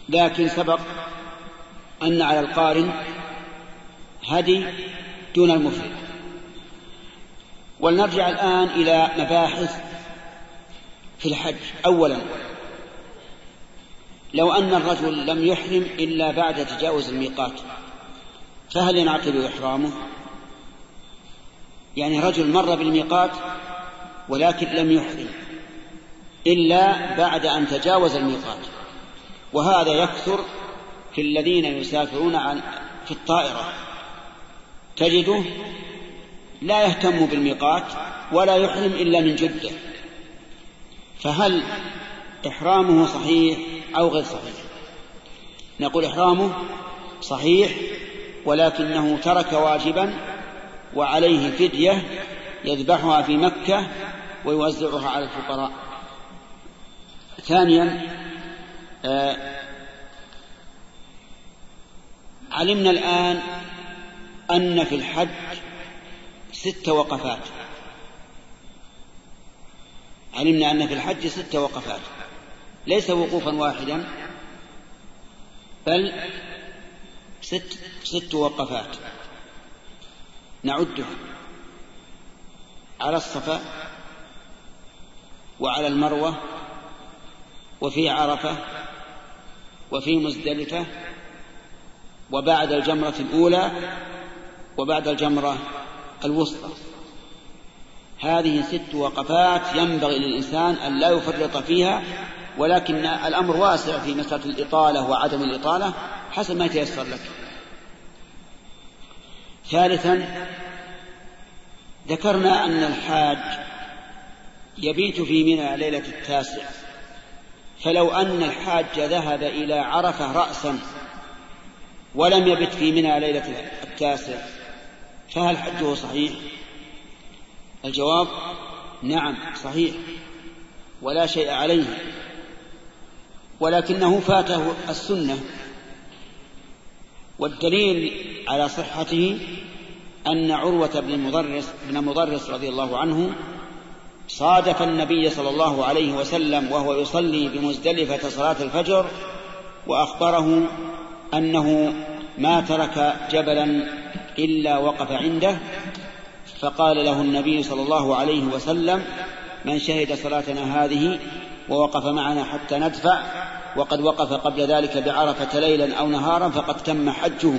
لكن سبق أن على القارن هدي دون المفرد. ولنرجع الآن إلى مباحث في الحج. أولا لو أن الرجل لم يحرم إلا بعد تجاوز الميقات فهل ينعقد إحرامه؟ يعني رجل مر بالميقات ولكن لم يحرم إلا بعد أن تجاوز الميقات وهذا يكثر في الذين يسافرون عن في الطائرة. تجده لا يهتم بالميقات ولا يحرم إلا من جدة. فهل إحرامه صحيح؟ أو غير صحيح. نقول إحرامه صحيح ولكنه ترك واجبا وعليه فدية يذبحها في مكة ويوزعها على الفقراء. ثانيا آه علمنا الآن أن في الحج ست وقفات. علمنا أن في الحج ست وقفات. ليس وقوفا واحدا بل ست ست وقفات نعدها على الصفا وعلى المروة وفي عرفة وفي مزدلفة وبعد الجمرة الأولى وبعد الجمرة الوسطى. هذه ست وقفات ينبغي للإنسان أن لا يفرط فيها ولكن الأمر واسع في مسألة الإطالة وعدم الإطالة حسب ما يتيسر لك. ثالثا ذكرنا أن الحاج يبيت في منى ليلة التاسع. فلو أن الحاج ذهب إلى عرفة رأسا ولم يبت في منى ليلة التاسع فهل حجه صحيح؟ الجواب نعم صحيح ولا شيء عليه. ولكنه فاته السنة. والدليل على صحته أن عروة بن مضرس بن مضرس رضي الله عنه صادف النبي صلى الله عليه وسلم وهو يصلي بمزدلفة صلاة الفجر وأخبره أنه ما ترك جبلا إلا وقف عنده فقال له النبي صلى الله عليه وسلم من شهد صلاتنا هذه ووقف معنا حتى ندفع وقد وقف قبل ذلك بعرفة ليلا أو نهارا فقد تم حجه.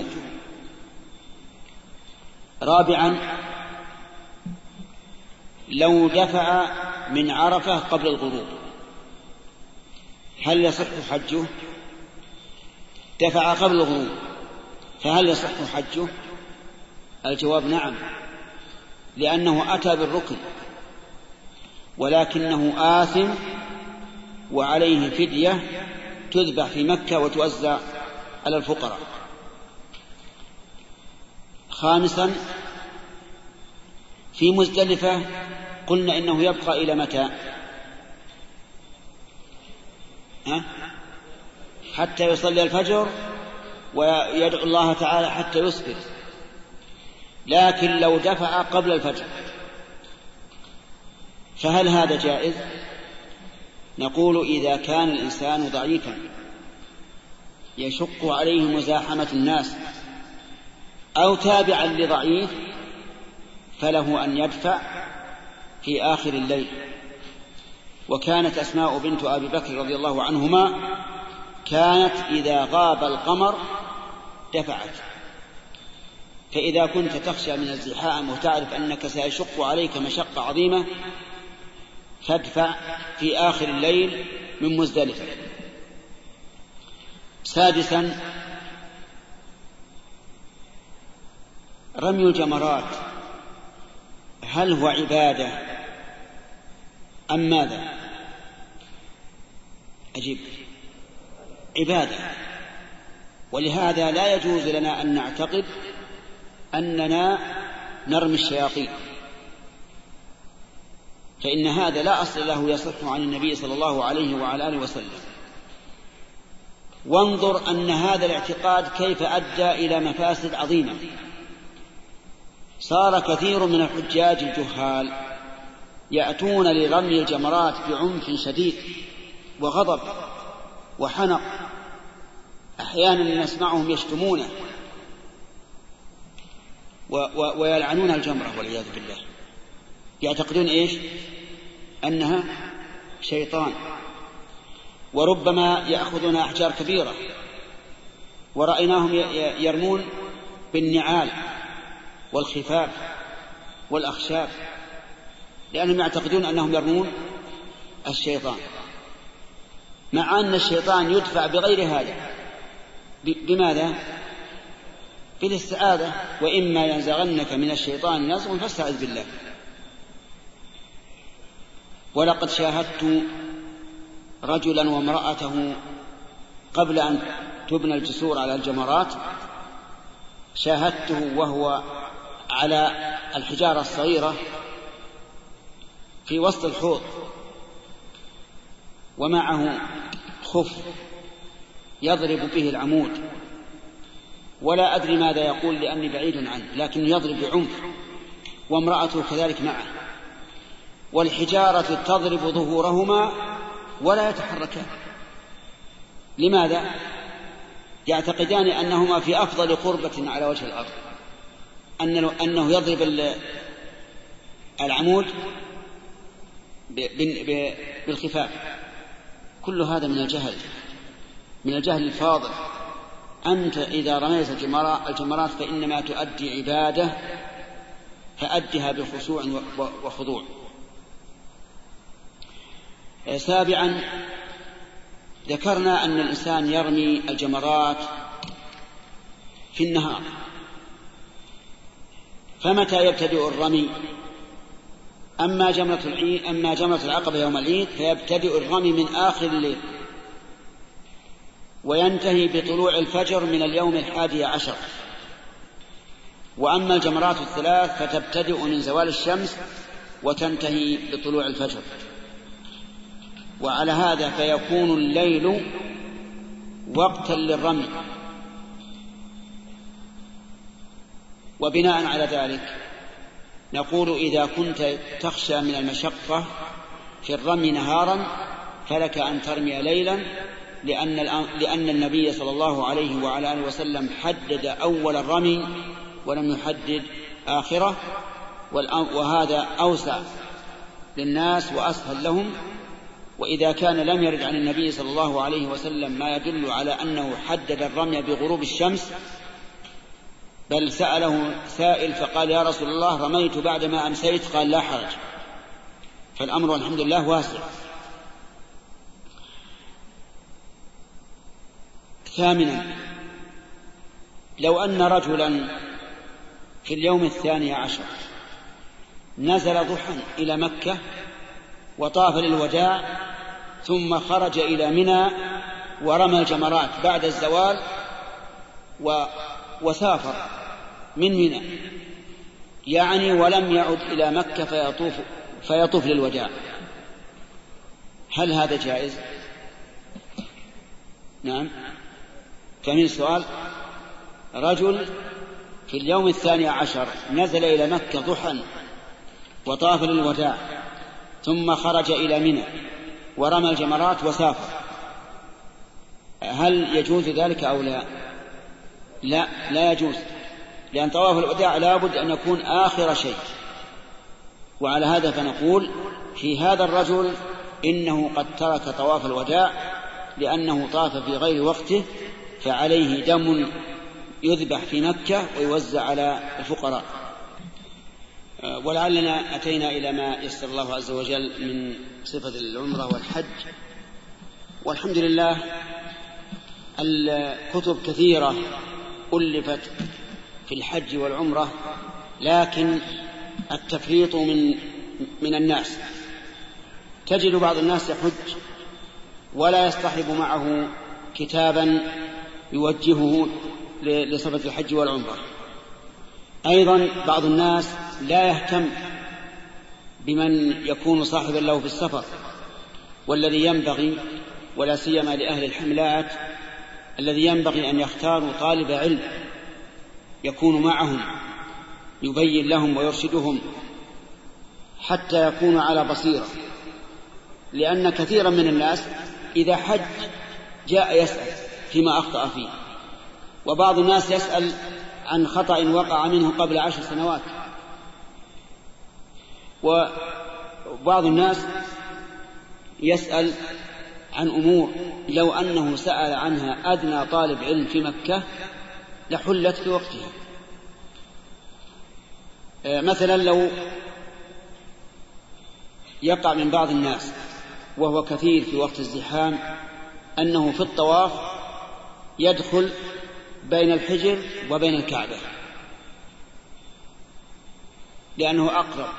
رابعا لو دفع من عرفة قبل الغروب. هل يصح حجه؟ دفع قبل الغروب. فهل يصح حجه؟ الجواب نعم لأنه أتى بالركن ولكنه آثم وعليه فدية تذبح في مكة وتوزع على الفقراء. خامسا في مزدلفة قلنا إنه يبقى إلى متى؟ ها؟ حتى يصلي الفجر ويدعو الله تعالى حتى يسكت لكن لو دفع قبل الفجر فهل هذا جائز؟ نقول إذا كان الإنسان ضعيفا يشق عليه مزاحمة الناس أو تابعا لضعيف فله أن يدفع في آخر الليل. وكانت أسماء بنت أبي بكر رضي الله عنهما كانت إذا غاب القمر دفعت. فإذا كنت تخشى من الزحام وتعرف أنك سيشق عليك مشقة عظيمة فادفع في آخر الليل من مزدلفة. سادسا رمي الجمرات. هل هو عبادة أم ماذا؟ أجيب. عبادة. ولهذا لا يجوز لنا أن نعتقد أننا نرمي الشياطين. فإن هذا لا أصل له يصح عن النبي صلى الله عليه وعلى آله وسلم. وانظر أن هذا الاعتقاد كيف أدى إلى مفاسد عظيمة. صار كثير من الحجاج الجهال يأتون لرمي الجمرات بعنف شديد وغضب وحنق. أحيانا نسمعهم يشتمونه ويلعنون الجمرة والعياذ بالله. يعتقدون إيش؟ أنها شيطان. وربما يأخذون أحجار كبيرة. ورأيناهم يرمون بالنعال والخفاف والأخشاب لأنهم يعتقدون أنهم يرمون الشيطان. مع أن الشيطان يدفع بغير هذا. بماذا؟ بالاستعاذة. وإما ينزغنك من الشيطان نزغ فاستعذ بالله. ولقد شاهدت رجلا وامرأته قبل أن تبنى الجسور على الجمرات شاهدته وهو على الحجارة الصغيرة في وسط الحوض ومعه خف يضرب به العمود. ولا أدري ماذا يقول لأني بعيد عنه لكن يضرب بعنف وامرأته كذلك معه. والحجارة تضرب ظهورهما ولا يتحركان. لماذا؟ يعتقدان أنهما في أفضل قربة على وجه الأرض. أنه, يضرب العمود بالخفاف. كل هذا من الجهل. من الجهل الفاضل. أنت إذا رميت الجمرات فإنما تؤدي عبادة فأدها بخشوع وخضوع. سابعا ذكرنا أن الإنسان يرمي الجمرات في النهار. فمتى يبتدئ الرمي؟ أما جمرة العيد أما جمرة العقبة يوم العيد فيبتدئ الرمي من آخر الليل وينتهي بطلوع الفجر من اليوم الحادي عشر. وأما الجمرات الثلاث فتبتدئ من زوال الشمس وتنتهي بطلوع الفجر. وعلى هذا فيكون الليل وقتا للرمي. وبناء على ذلك نقول إذا كنت تخشى من المشقة في الرمي نهارا فلك أن ترمي ليلا لأن, لأن النبي صلى الله عليه وعلى آله وسلم حدد أول الرمي ولم يحدد آخره وهذا أوسع للناس وأسهل لهم وإذا كان لم يرد عن النبي صلى الله عليه وسلم ما يدل على أنه حدد الرمي بغروب الشمس بل سأله سائل فقال يا رسول الله رميت بعدما أمسيت؟ قال لا حرج. فالأمر الحمد لله واسع. ثامنا لو أن رجلا في اليوم الثاني عشر نزل ضحى إلى مكة وطاف للوداع ثم خرج إلى منى ورمى الجمرات بعد الزوال و وسافر من منى. يعني ولم يعد إلى مكة فيطوف فيطوف للوداع. هل هذا جائز؟ نعم. فمن السؤال رجل في اليوم الثاني عشر نزل إلى مكة ضحى وطاف للوداع ثم خرج إلى منى. ورمى الجمرات وسافر هل يجوز ذلك أو لا؟ لا لا يجوز. لأن طواف الوداع لابد أن يكون آخر شيء. وعلى هذا فنقول في هذا الرجل إنه قد ترك طواف الوداع لأنه طاف في غير وقته فعليه دم يذبح في مكة ويوزع على الفقراء. ولعلنا أتينا إلى ما يسر الله عز وجل من صفة العمرة والحج. والحمد لله الكتب كثيرة ألفت في الحج والعمرة لكن التفريط من من الناس. تجد بعض الناس يحج ولا يصطحب معه كتابا يوجهه لصفة الحج والعمرة. أيضا بعض الناس لا يهتم بمن يكون صاحبا له في السفر والذي ينبغي ولا سيما لأهل الحملات الذي ينبغي أن يختاروا طالب علم يكون معهم يبين لهم ويرشدهم حتى يكونوا على بصيرة. لأن كثيرا من الناس إذا حج جاء يسأل فيما أخطأ فيه وبعض الناس يسأل عن خطأ وقع منه قبل عشر سنوات. وبعض الناس يسأل عن أمور لو أنه سأل عنها أدنى طالب علم في مكة لحلت في وقتها. مثلا لو يقع من بعض الناس وهو كثير في وقت الزحام أنه في الطواف يدخل بين الحجر وبين الكعبة. لأنه أقرب.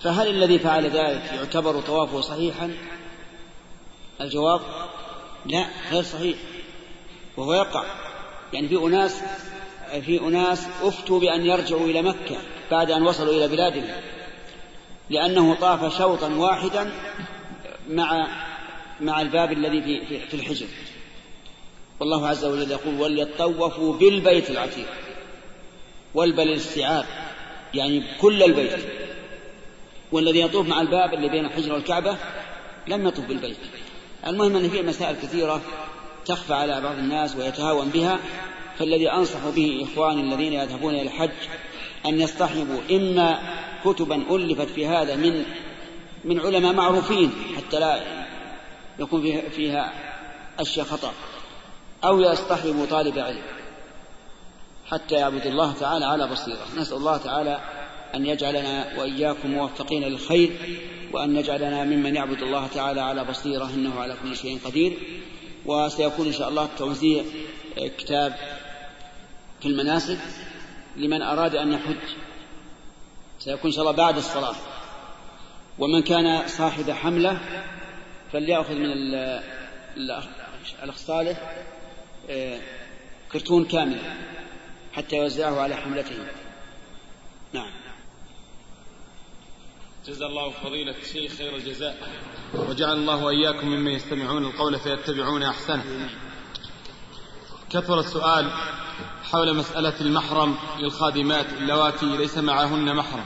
فهل الذي فعل ذلك يعتبر طوافه صحيحا؟ الجواب لا غير صحيح. وهو يقع. يعني في أناس في أناس أفتوا بأن يرجعوا إلى مكة بعد أن وصلوا إلى بلادهم. لأنه طاف شوطا واحدا مع مع الباب الذي في في الحجر. والله عز وجل يقول وليطوفوا بالبيت العتيق والبل الاستيعاب يعني كل البيت. والذي يطوف مع الباب اللي بين الحجر والكعبة لم يطوف بالبيت. المهم أن فيه مسائل كثيرة تخفى على بعض الناس ويتهاون بها فالذي أنصح به إخواني الذين يذهبون إلى الحج أن يصطحبوا إما كتبا ألفت في هذا من من علماء معروفين حتى لا يكون فيها, فيها أشياء خطأ. أو يصطحب طالب علم حتى يعبد الله تعالى على بصيرة. نسأل الله تعالى أن يجعلنا وإياكم موفقين للخير وأن يجعلنا ممن يعبد الله تعالى على بصيرة إنه على كل شيء قدير. وسيكون إن شاء الله توزيع كتاب في المناسك لمن أراد أن يحج. سيكون إن شاء الله بعد الصلاة. ومن كان صاحب حملة فليأخذ من الأخ صالح آه، كرتون كامل حتى يوزعه على حملته. نعم. جزا الله فضيلة الشيخ خير الجزاء وجعل الله وإياكم ممن يستمعون القول فيتبعون أحسنه. كثر السؤال حول مسألة المحرم للخادمات اللواتي ليس معهن محرم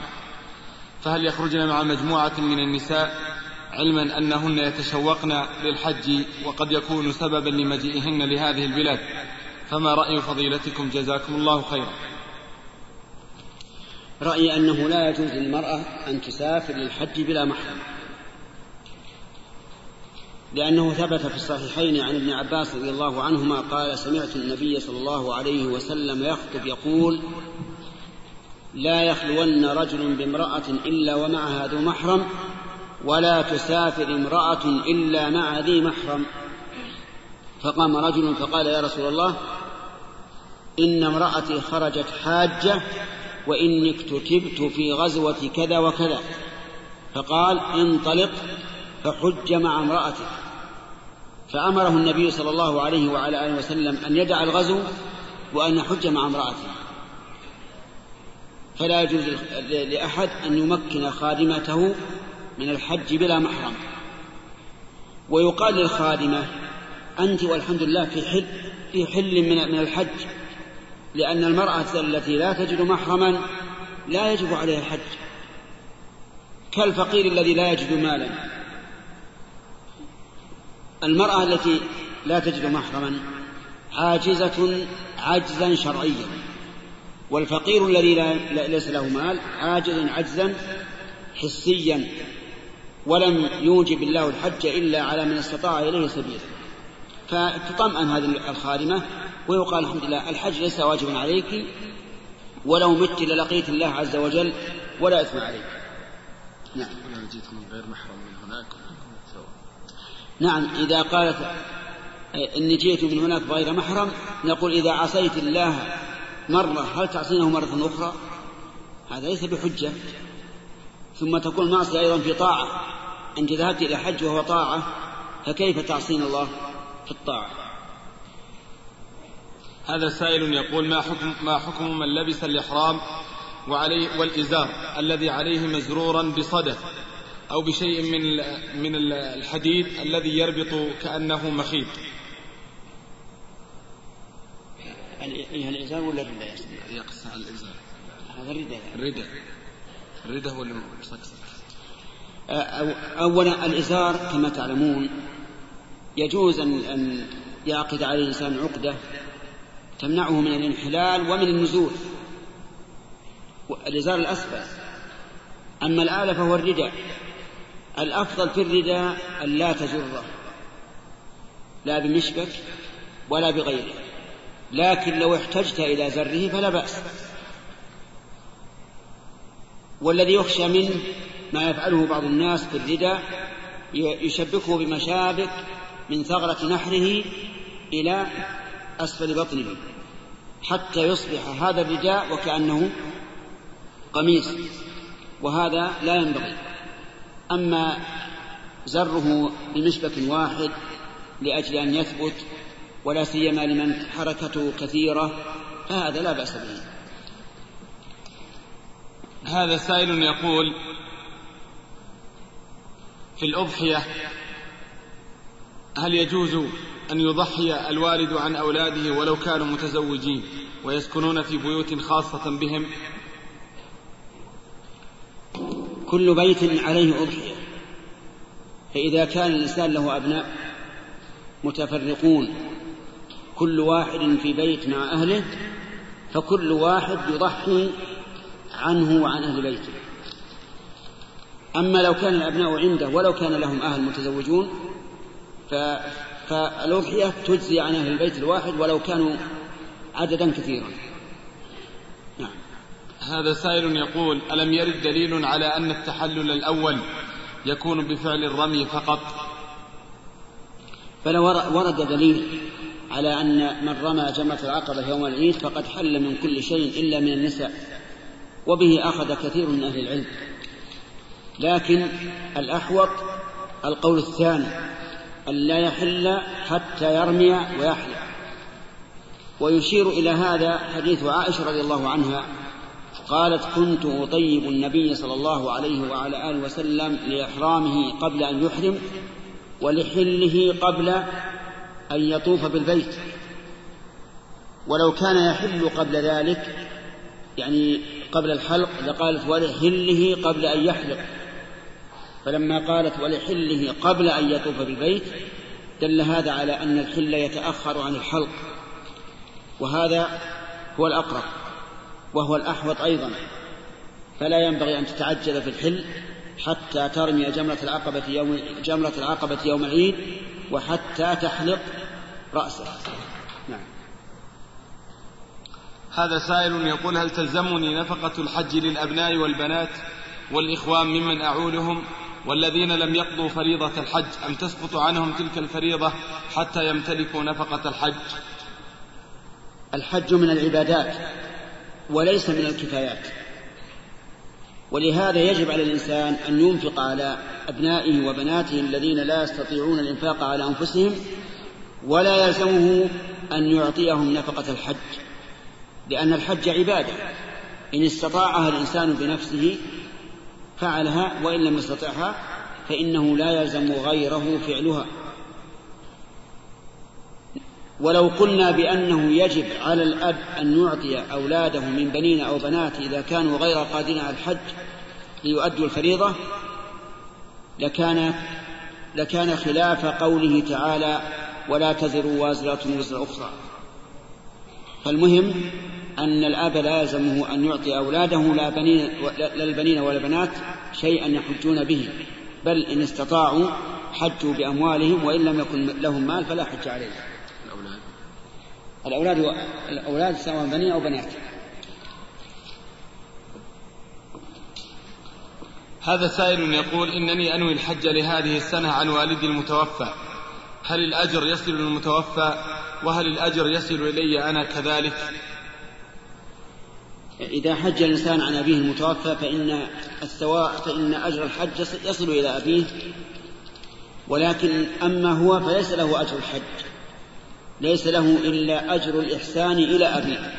فهل يخرجن مع مجموعة من النساء؟ علما أنهن يتشوقن للحج وقد يكون سببا لمجيئهن لهذه البلاد. فما رأي فضيلتكم؟ جزاكم الله خيرا. رأيي أنه لا يجوز للمرأة أن تسافر للحج بلا محرم لأنه ثبت في الصحيحين عن ابن عباس رضي الله عنهما قال سمعت النبي صلى الله عليه وسلم يخطب يقول لا يخلون رجل بامرأة إلا ومعها ذو محرم ولا تسافر امرأة إلا مع ذي محرم. فقام رجل فقال يا رسول الله إن امرأتي خرجت حاجة وإني اكتتبت في غزوة كذا وكذا. فقال انطلق فحج مع امرأتك. فأمره النبي صلى الله عليه وعلى آله وسلم أن يدع الغزو وأن يحج مع امرأته. فلا يجوز لأحد أن يمكن خادمته من الحج بلا محرم. ويقال للخادمة أنت والحمد لله في حل في حل من من الحج لأن المرأة التي لا تجد محرما لا يجب عليها الحج. كالفقير الذي لا يجد مالا. المرأة التي لا تجد محرما عاجزة عجزا شرعيا. والفقير الذي لا ليس له مال عاجز عجزا حسيا. ولم يوجب الله الحج إلا على من استطاع إليه سبيلا فتطمئن هذه الخادمة ويقال الحمد لله الحج ليس واجبا عليك ولو مت للقيت الله عز وجل ولا إثم عليك. نعم. جئت من غير محرم من هناك. نعم إذا قالت إني جئت من هناك بغير محرم نقول إذا عصيت الله مرة هل تعصينه مرة أخرى؟ هذا ليس بحجة. ثم تكون معصية أيضا في طاعة. أنت ذهبت إلى حج وهو طاعة فكيف تعصين الله في الطاعة؟ هذا سائل يقول ما حكم ما حكم من لبس الإحرام وعليه والإزار الذي عليه مزرورا بصدف أو بشيء من من الحديد الذي يربط كأنه مخيط؟ الإزار ولا الرداء؟ يقص على الإزار. هذا الرداء الرداء الرداء هو اللي أولا الإزار كما تعلمون يجوز أن يعقد عليه الإنسان عقدة تمنعه من الانحلال ومن النزول. الإزار الأسفل. أما الآلة فهو الرداء الأفضل في الرداء أن لا تجره لا بمشبك ولا بغيره. لكن لو احتجت إلى زره فلا بأس. والذي يخشى منه ما يفعله بعض الناس في يشبكه بمشابك من ثغرة نحره إلى أسفل بطنه حتى يصبح هذا الرداء وكأنه قميص وهذا لا ينبغي. أما زره بمشبك واحد لأجل أن يثبت ولا سيما لمن حركته كثيرة فهذا لا بأس به. هذا سائل يقول في الأضحية هل يجوز أن يضحي الوالد عن أولاده ولو كانوا متزوجين ويسكنون في بيوت خاصة بهم؟ كل بيت عليه أضحية فإذا كان الإنسان له أبناء متفرقون كل واحد في بيت مع أهله فكل واحد يضحي عنه وعن أهل بيته. أما لو كان الأبناء عنده ولو كان لهم أهل متزوجون ف... فالأضحية تجزي عن أهل البيت الواحد ولو كانوا عددا كثيرا. نعم. هذا سائل يقول ألم يرد دليل على أن التحلل الأول يكون بفعل الرمي فقط؟ فلا ورد دليل على أن من رمى جمرة العقبة يوم العيد فقد حل من كل شيء إلا من النساء. وبه أخذ كثير من أهل العلم. لكن الأحوط القول الثاني أن لا يحل حتى يرمي ويحلق ويشير إلى هذا حديث عائشة رضي الله عنها قالت كنت أطيب النبي صلى الله عليه وعلى آله وسلم لإحرامه قبل أن يحرم ولحله قبل أن يطوف بالبيت. ولو كان يحل قبل ذلك يعني قبل الحلق لقالت ولحله قبل أن يحلق. فلما قالت ولحله قبل أن يطوف بالبيت دل هذا على أن الحل يتأخر عن الحلق. وهذا هو الأقرب وهو الأحوط أيضا. فلا ينبغي أن تتعجل في الحل حتى ترمي جمرة العقبة يوم جمرة العقبة يوم العيد وحتى تحلق رأسه هذا سائل يقول هل تلزمني نفقة الحج للأبناء والبنات والإخوان ممن أعولهم والذين لم يقضوا فريضة الحج أم تسقط عنهم تلك الفريضة حتى يمتلكوا نفقة الحج؟ الحج من العبادات وليس من الكفايات. ولهذا يجب على الإنسان أن ينفق على أبنائه وبناته الذين لا يستطيعون الإنفاق على أنفسهم ولا يلزمه أن يعطيهم نفقة الحج. لأن الحج عبادة. إن استطاعها الإنسان بنفسه فعلها وإن لم يستطعها فإنه لا يلزم غيره فعلها. ولو قلنا بأنه يجب على الأب أن يعطي أولاده من بنين أو بنات إذا كانوا غير قادرين على الحج ليؤدوا الفريضة لكان لكان خلاف قوله تعالى ولا تزر وازرة وزر أخرى. فالمهم أن الأب لا يلزمه أن يعطي أولاده لا, بنين لا البنين ولا البنات شيئا يحجون به بل إن استطاعوا حجوا بأموالهم وإن لم يكن لهم مال فلا حج عليهم الأولاد؟ الأولاد سواء بنين أو بنات. هذا سائل يقول إنني أنوي الحج لهذه السنة عن والدي المتوفى. هل الأجر يصل للمتوفى وهل الأجر يصل إلي أنا كذلك؟ إذا حج الإنسان عن أبيه المتوفى فإن الثواب فإن أجر الحج يصل إلى أبيه ولكن أما هو فليس له أجر الحج ليس له إلا أجر الإحسان إلى أبيه.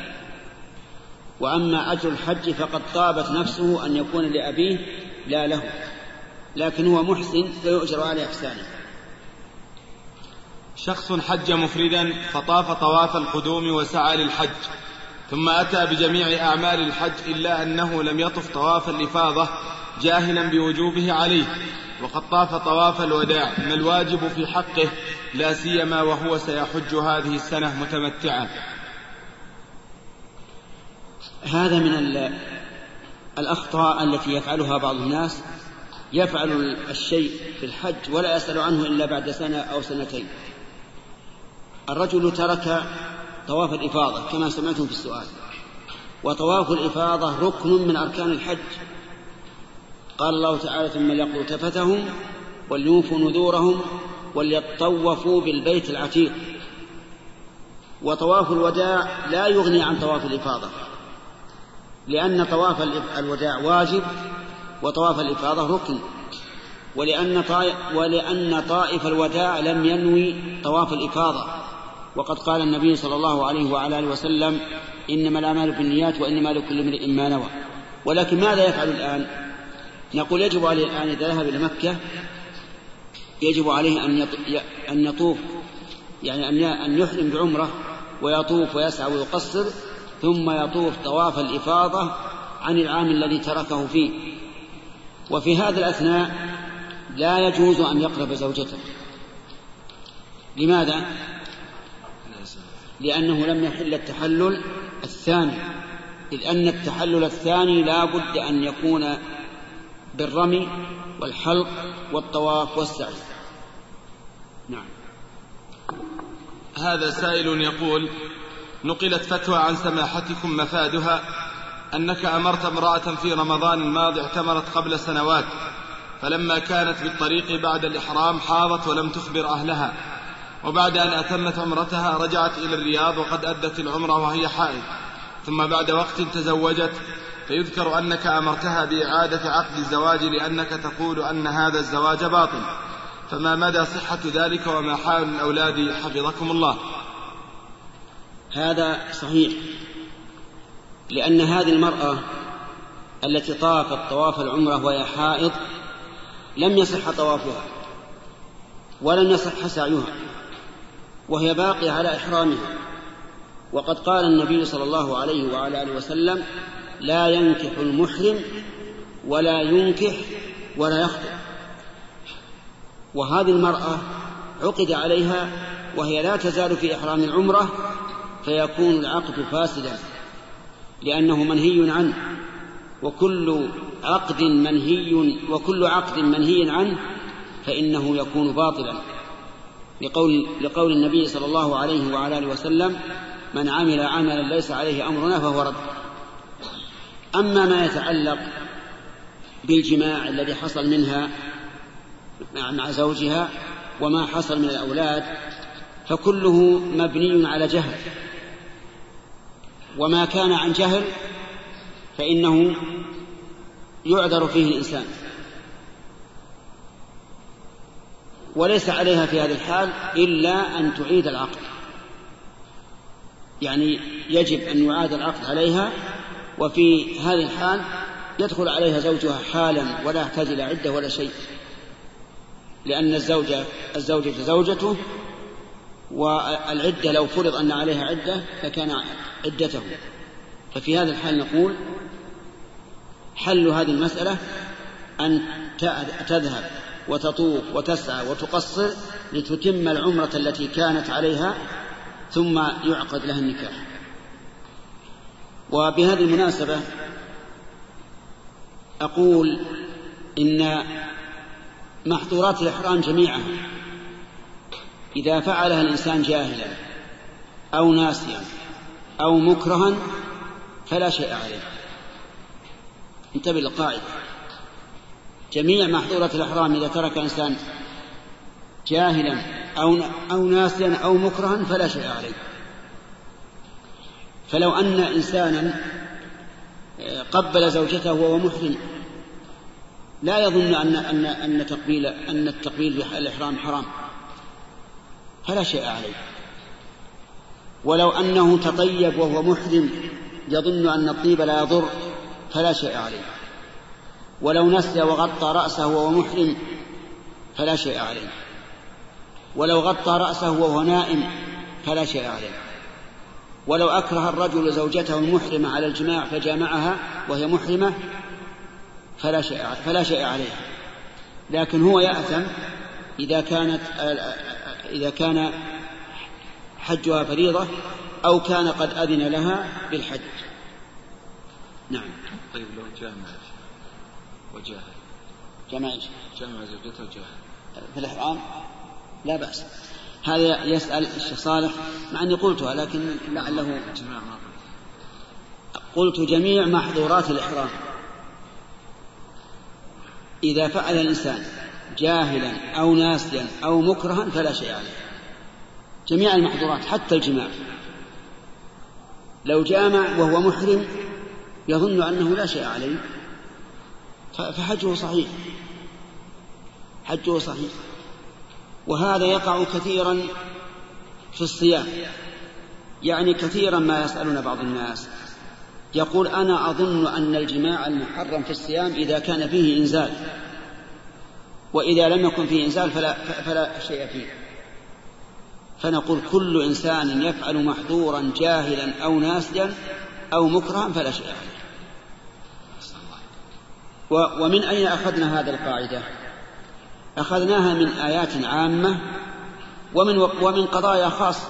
وأما أجر الحج فقد طابت نفسه أن يكون لأبيه لا له لكن هو محسن فيؤجر على إحسانه. شخص حج مفردا فطاف طواف القدوم وسعى للحج ثم أتى بجميع أعمال الحج إلا أنه لم يطف طواف الإفاضة جاهلا بوجوبه عليه وقد طاف طواف الوداع ما الواجب في حقه لا سيما وهو سيحج هذه السنة متمتعا. هذا من الأخطاء التي يفعلها بعض الناس يفعل الشيء في الحج ولا يسأل عنه إلا بعد سنة أو سنتين. الرجل ترك طواف الإفاضة كما سمعتم في السؤال. وطواف الإفاضة ركن من أركان الحج. قال الله تعالى ثم ليقضوا تفتهم وليوفوا نذورهم وليطوفوا بالبيت العتيق. وطواف الوداع لا يغني عن طواف الإفاضة لأن طواف الوداع واجب وطواف الإفاضة ركن. ولأن طائف, ولأن طائف الوداع لم ينوي طواف الإفاضة. وقد قال النبي صلى الله عليه وعلى آله وسلم إنما الأعمال بالنيات وإنما لكل امرئ ما نوى ولكن ماذا يفعل الآن؟ نقول يجب عليه الآن إذا ذهب إلى مكة يجب عليه أن أن يطوف يعني أن أن يحرم بعمرة ويطوف ويسعى ويقصر ثم يطوف طواف الإفاضة عن العام الذي تركه فيه وفي هذا الأثناء لا يجوز أن يقرب زوجته لماذا؟ لأنه لم يحل التحلل الثاني. إذ أن التحلل الثاني لا بد أن يكون بالرمي والحلق والطواف والسعي. نعم. هذا سائل يقول نقلت فتوى عن سماحتكم مفادها أنك أمرت امرأة في رمضان الماضي اعتمرت قبل سنوات فلما كانت بالطريق بعد الإحرام حاضت ولم تخبر أهلها. وبعد أن أتمت عمرتها رجعت إلى الرياض وقد أدت العمرة وهي حائض. ثم بعد وقت تزوجت فيذكر أنك أمرتها بإعادة عقد الزواج لأنك تقول أن هذا الزواج باطل. فما مدى صحة ذلك وما حال الأولاد حفظكم الله؟ هذا صحيح لأن هذه المرأة التي طافت طواف العمرة وهي حائض لم يصح طوافها ولم يصح سعيها. وهي باقية على إحرامها. وقد قال النبي صلى الله عليه وعلى آله وسلم لا ينكح المحرم ولا ينكح ولا يخطب. وهذه المرأة عقد عليها وهي لا تزال في إحرام العمرة فيكون العقد فاسدا لأنه منهي عنه. وكل عقد منهي وكل عقد منهي عنه فإنه يكون باطلا. لقول لقول النبي صلى الله عليه وعلى آله وسلم من عمل عملا ليس عليه أمرنا فهو رد. أما ما يتعلق بالجماع الذي حصل منها مع زوجها وما حصل من الأولاد فكله مبني على جهل. وما كان عن جهل فإنه يعذر فيه الإنسان. وليس عليها في هذه الحال إلا أن تعيد العقد. يعني يجب أن يعاد العقد عليها وفي هذه الحال يدخل عليها زوجها حالا ولا يحتاج إلى عدة ولا شيء لأن الزوجة الزوجة زوجته والعدة لو فرض أن عليها عدة لكان عدته. ففي هذا الحال نقول حل هذه المسألة أن تذهب وتطوف وتسعى وتقصر لتتم العمرة التي كانت عليها ثم يعقد لها النكاح. وبهذه المناسبة أقول إن محظورات الإحرام جميعها إذا فعلها الإنسان جاهلا أو ناسيا أو مكرها فلا شيء عليه. انتبه للقاعدة. جميع محظورات الإحرام إذا ترك إنسان جاهلا أو أو ناسيا أو مكرها فلا شيء عليه. فلو أن إنسانا قبل زوجته وهو محرم لا يظن أن أن أن تقبيل أن التقبيل الإحرام حرام. فلا شيء عليه. ولو أنه تطيب وهو محرم يظن أن الطيب لا يضر فلا شيء عليه. ولو نسي وغطى رأسه وهو محرم فلا شيء عليه. ولو غطى رأسه وهو نائم فلا شيء عليه. ولو أكره الرجل زوجته المحرمة على الجماع فجامعها وهي محرمة فلا شيء فلا شيء عليها. لكن هو يأثم إذا كانت إذا كان حجها فريضة أو كان قد أذن لها بالحج. نعم. طيب لو جامع. جمع إيش؟ جمع زوجته وجاهل في الإحرام؟ لا بأس. هذا يسأل الشيخ صالح مع أني قلتها لكن لعله قلت جميع محظورات الإحرام. إذا فعل الإنسان جاهلا أو ناسيا أو مكرها فلا شيء عليه. جميع المحظورات حتى الجماع. لو جامع وهو محرم يظن أنه لا شيء عليه. فحجه صحيح. حجه صحيح. وهذا يقع كثيرا في الصيام. يعني كثيرا ما يسألون بعض الناس. يقول أنا أظن أن الجماع المحرم في الصيام إذا كان فيه إنزال. وإذا لم يكن فيه إنزال فلا, فلا شيء فيه. فنقول كل إنسان يفعل محظورا جاهلا أو ناسيا أو مكرها فلا شيء عليه ومن أين أخذنا هذه القاعدة؟ أخذناها من آيات عامة ومن, ومن قضايا خاصة.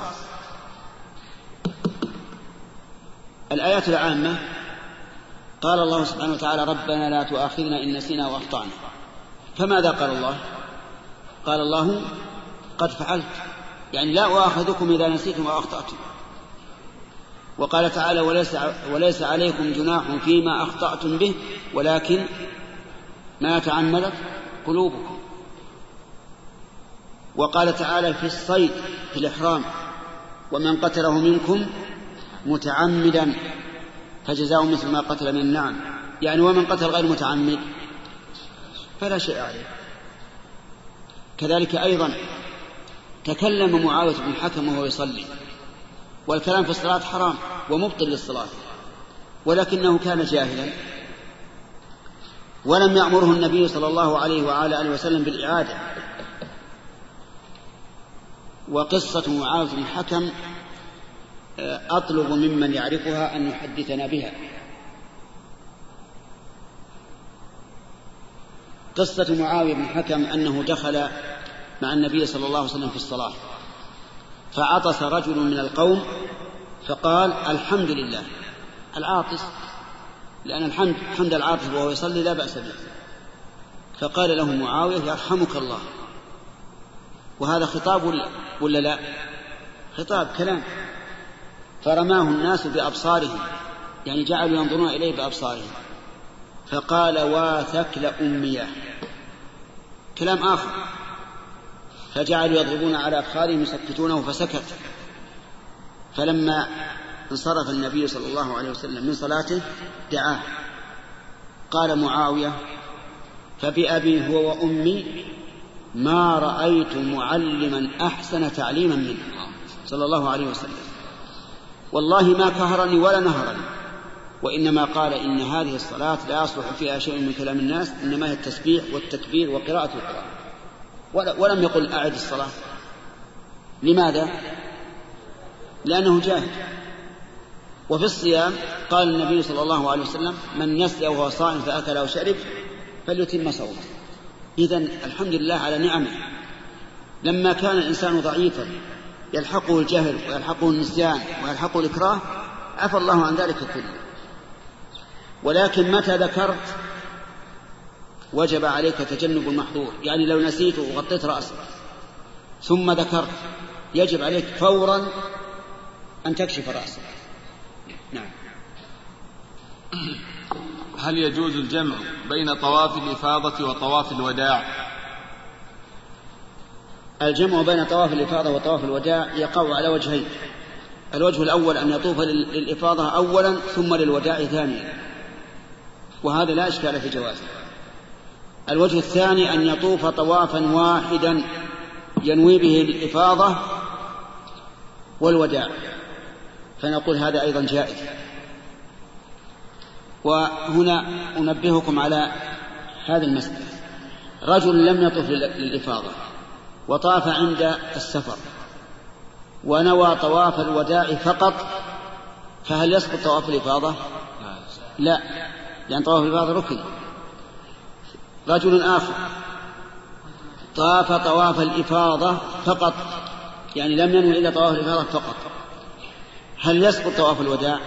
الآيات العامة قال الله سبحانه وتعالى ربنا لا تؤاخذنا إن نسينا وأخطأنا. فماذا قال الله؟ قال الله قد فعلت. يعني لا أؤاخذكم إذا نسيتم أو أخطأتم وقال تعالى وليس, وليس عليكم جناح فيما أخطأتم به ولكن ما تعمدت قلوبكم. وقال تعالى في الصيد في الإحرام ومن قتله منكم متعمدا فجزاء مثل ما قتل من النعم يعني ومن قتل غير متعمد فلا شيء عليه. كذلك أيضا تكلم معاوية بن الحكم وهو يصلي. والكلام في الصلاة حرام ومبطل للصلاة. ولكنه كان جاهلا. ولم يأمره النبي صلى الله عليه وعلى آله وسلم بالإعادة. وقصة معاوية بن الحكم أطلب ممن يعرفها أن يحدثنا بها. قصة معاوية بن الحكم أنه دخل مع النبي صلى الله عليه وسلم في الصلاة. فعطس رجل من القوم فقال الحمد لله. العاطس لأن الحمد حمد العاطس وهو يصلي لا بأس به. فقال له معاوية يرحمك الله. وهذا خطاب ولا, ولا لا؟ خطاب كلام. فرماه الناس بأبصارهم يعني جعلوا ينظرون إليه بأبصارهم. فقال واثكل أمية كلام آخر. فجعلوا يضربون على أفخارهم يسكتونه فسكت. فلما انصرف النبي صلى الله عليه وسلم من صلاته دعاه. قال معاوية فبأبي هو وأمي ما رأيت معلما أحسن تعليما منه. صلى الله عليه وسلم. والله ما كهرني ولا نهرني. وإنما قال إن هذه الصلاة لا يصلح فيها شيء من كلام الناس إنما هي التسبيح والتكبير وقراءة القرآن. ولم يقل أعد الصلاة. لماذا؟ لأنه جاهل. وفي الصيام قال النبي صلى الله عليه وسلم من نسي وهو صائم فأكل أو شرب فليتم صومه. إذا الحمد لله على نعمه. لما كان الإنسان ضعيفا يلحقه الجهل ويلحقه النسيان ويلحقه الإكراه عفى الله عن ذلك كله ولكن متى ذكرت وجب عليك تجنب المحظور. يعني لو نسيت وغطيت رأسك. ثم ذكرت. يجب عليك فورا أن تكشف رأسك. نعم. هل يجوز الجمع بين طواف الإفاضة وطواف الوداع؟ الجمع بين طواف الإفاضة وطواف الوداع يقع على وجهين. الوجه الأول أن يطوف للإفاضة أولا ثم للوداع ثانيا. وهذا لا إشكال في جوازه. الوجه الثاني أن يطوف طوافا واحدا ينوي به الإفاضة والوداع. فنقول هذا أيضا جائز. وهنا أنبهكم على هذا المسألة. رجل لم يطف للإفاضة وطاف عند السفر ونوى طواف الوداع فقط فهل يسقط طواف الإفاضة؟ لا. لأن طواف الإفاضة ركن. رجل آخر طاف طواف الإفاضة فقط يعني لم ينوي إلا طواف الإفاضة فقط هل يسقط طواف الوداع؟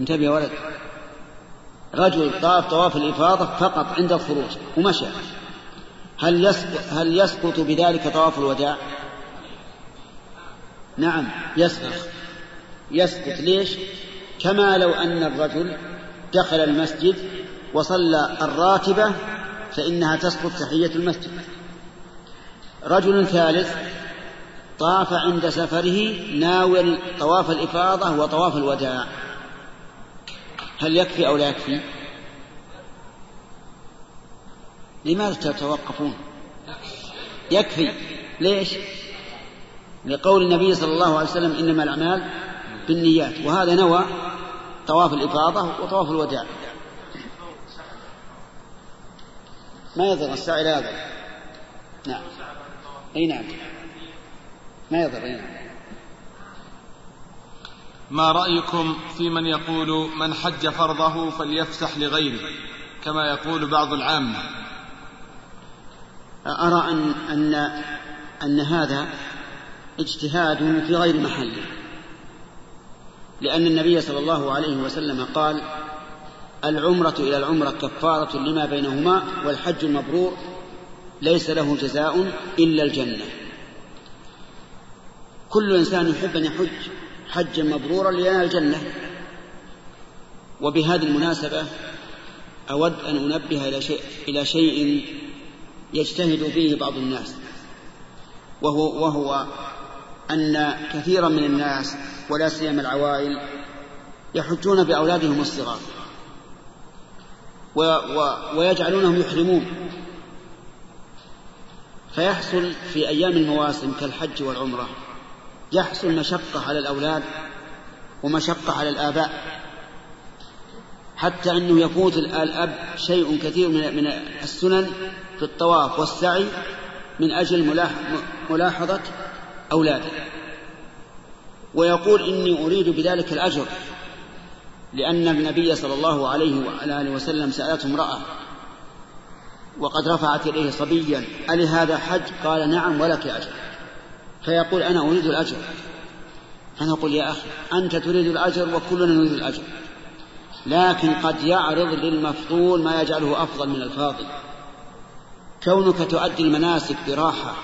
انتبه يا ولد رجل طاف طواف الإفاضة فقط عند الخروج ومشى هل يسقط هل يسقط بذلك طواف الوداع؟ نعم يسقط يسقط ليش؟ كما لو أن الرجل دخل المسجد وصلى الراتبة فإنها تسقط تحية المسجد. رجل ثالث طاف عند سفره ناول طواف الإفاضة وطواف الوداع. هل يكفي أو لا يكفي؟ لماذا تتوقفون؟ يكفي. ليش؟ لقول النبي صلى الله عليه وسلم إنما الأعمال بالنيات وهذا نوى طواف الإفاضة وطواف الوداع. ما يضر الساعي لا يضر نعم. أي نعم. ما يضر أي نعم. ما رأيكم في من يقول من حج فرضه فليفسح لغيره كما يقول بعض العامة؟ أرى أن أن أن هذا اجتهاد في غير محله لأن النبي صلى الله عليه وسلم قال العمرة إلى العمرة كفارة لما بينهما والحج المبرور ليس له جزاء إلا الجنة. كل إنسان يحب أن يحج حجا مبرورا لينال الجنة. وبهذه المناسبة أود أن أنبه إلى شيء, إلى شيء يجتهد فيه بعض الناس وهو, وهو أن كثيرا من الناس ولا سيما العوائل يحجون بأولادهم الصغار. ويجعلونهم يحرمون. فيحصل في أيام المواسم كالحج والعمرة يحصل مشقة على الأولاد ومشقة على الآباء حتى أنه يفوت الأب شيء كثير من السنن في الطواف والسعي من أجل ملاحظة أولاده. ويقول إني أريد بذلك الأجر. لأن النبي صلى الله عليه وعلى آله وسلم سألته امرأة وقد رفعت إليه صبيا ألهذا حج؟ قال نعم ولك أجر. فيقول أنا أريد الأجر. أنا أقول يا أخي أنت تريد الأجر وكلنا نريد الأجر. لكن قد يعرض للمفضول ما يجعله أفضل من الفاضل. كونك تؤدي المناسك براحة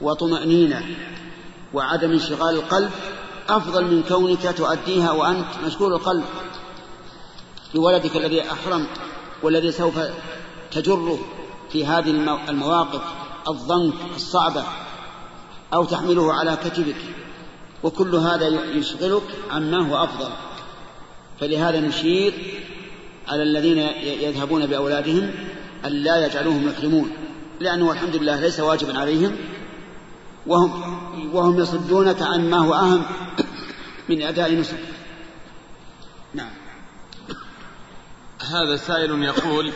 وطمأنينة وعدم انشغال القلب أفضل من كونك تؤديها وأنت مشغول القلب بولدك الذي أحرمت والذي سوف تجره في هذه المواقف الضنك الصعبة أو تحمله على كتفك. وكل هذا يشغلك عما هو أفضل. فلهذا نشير على الذين يذهبون بأولادهم أن لا يجعلوهم يحرمون. لأنه الحمد لله ليس واجبا عليهم وهم وهم يصدونك عن ما هو أهم من أداء نسك. نعم. هذا سائل يقول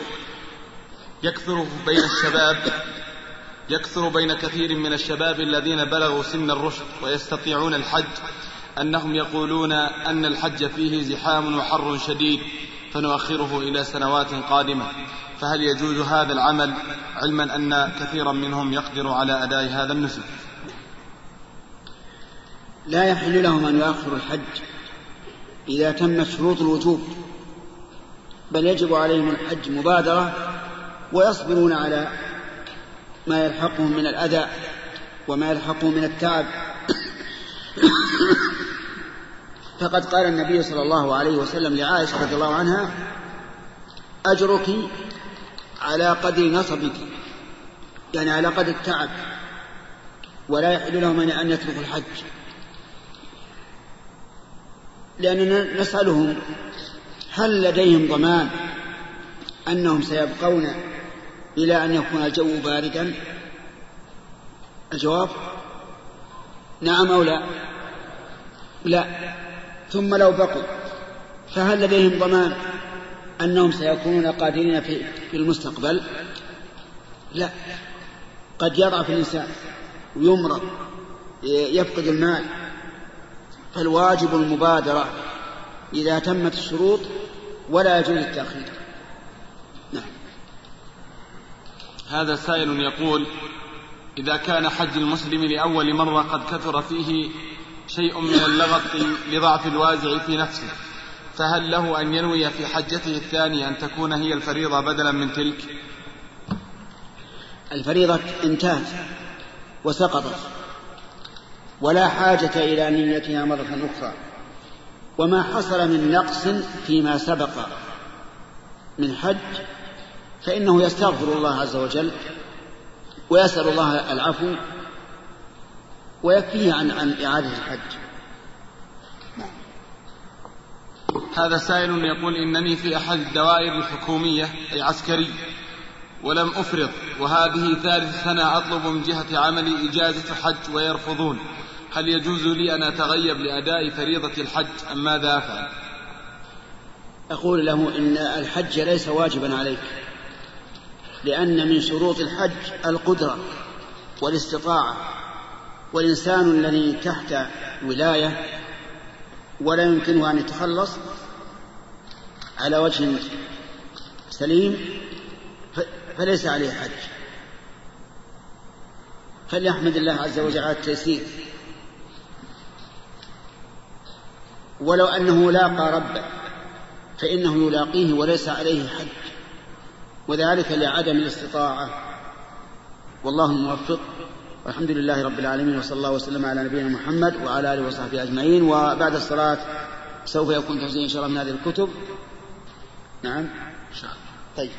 يكثر بين الشباب يكثر بين كثير من الشباب الذين بلغوا سن الرشد ويستطيعون الحج أنهم يقولون أن الحج فيه زحام وحر شديد فنؤخره إلى سنوات قادمة. فهل يجوز هذا العمل علما أن كثيرا منهم يقدر على أداء هذا النسك؟ لا يحل لهم أن يؤخروا الحج إذا تمت شروط الوجوب بل يجب عليهم الحج مبادرة ويصبرون على ما يلحقهم من الأذى وما يلحقهم من التعب. فقد قال النبي صلى الله عليه وسلم لعائشة رضي الله عنها أجرك على قدر نصبك يعني على قدر التعب ولا يحل لهم أن يتركوا الحج. لأننا نسألهم هل لديهم ضمان أنهم سيبقون إلى أن يكون الجو باردا؟ الجواب نعم أو لا؟ لا. ثم لو بقوا فهل لديهم ضمان أنهم سيكونون قادرين في, المستقبل؟ لا. قد يضعف الإنسان ويمرض يفقد المال فالواجب المبادرة إذا تمت الشروط ولا يجوز التأخير. نعم. هذا سائل يقول إذا كان حج المسلم لأول مرة قد كثر فيه شيء من اللغط لضعف الوازع في نفسه فهل له أن ينوي في حجته الثانية أن تكون هي الفريضة بدلا من تلك؟ الفريضة انتهت وسقطت. ولا حاجة إلى نيتها مرة أخرى. وما حصل من نقص فيما سبق من حج فإنه يستغفر الله عز وجل ويسأل الله العفو ويكفيه عن عن إعادة الحج. هذا سائل يقول إنني في أحد الدوائر الحكومية أي عسكري ولم أفرض وهذه ثالث سنة أطلب من جهة عملي إجازة حج ويرفضون. هل يجوز لي أن أتغيب لأداء فريضة الحج أم ماذا أفعل؟ أقول له إن الحج ليس واجبا عليك لأن من شروط الحج القدرة والاستطاعة والإنسان الذي تحت ولاية ولا يمكنه أن يتخلص على وجه سليم فليس عليه حج. فليحمد الله عز وجل على التيسير. ولو أنه لاقى ربه فإنه يلاقيه وليس عليه حج وذلك لعدم الاستطاعة. والله الموفق والحمد لله رب العالمين وصلى الله وسلم على نبينا محمد وعلى آله وصحبه أجمعين. وبعد الصلاة سوف يكون توزيع إن شاء الله من هذه الكتب. نعم. إن شاء الله. طيب.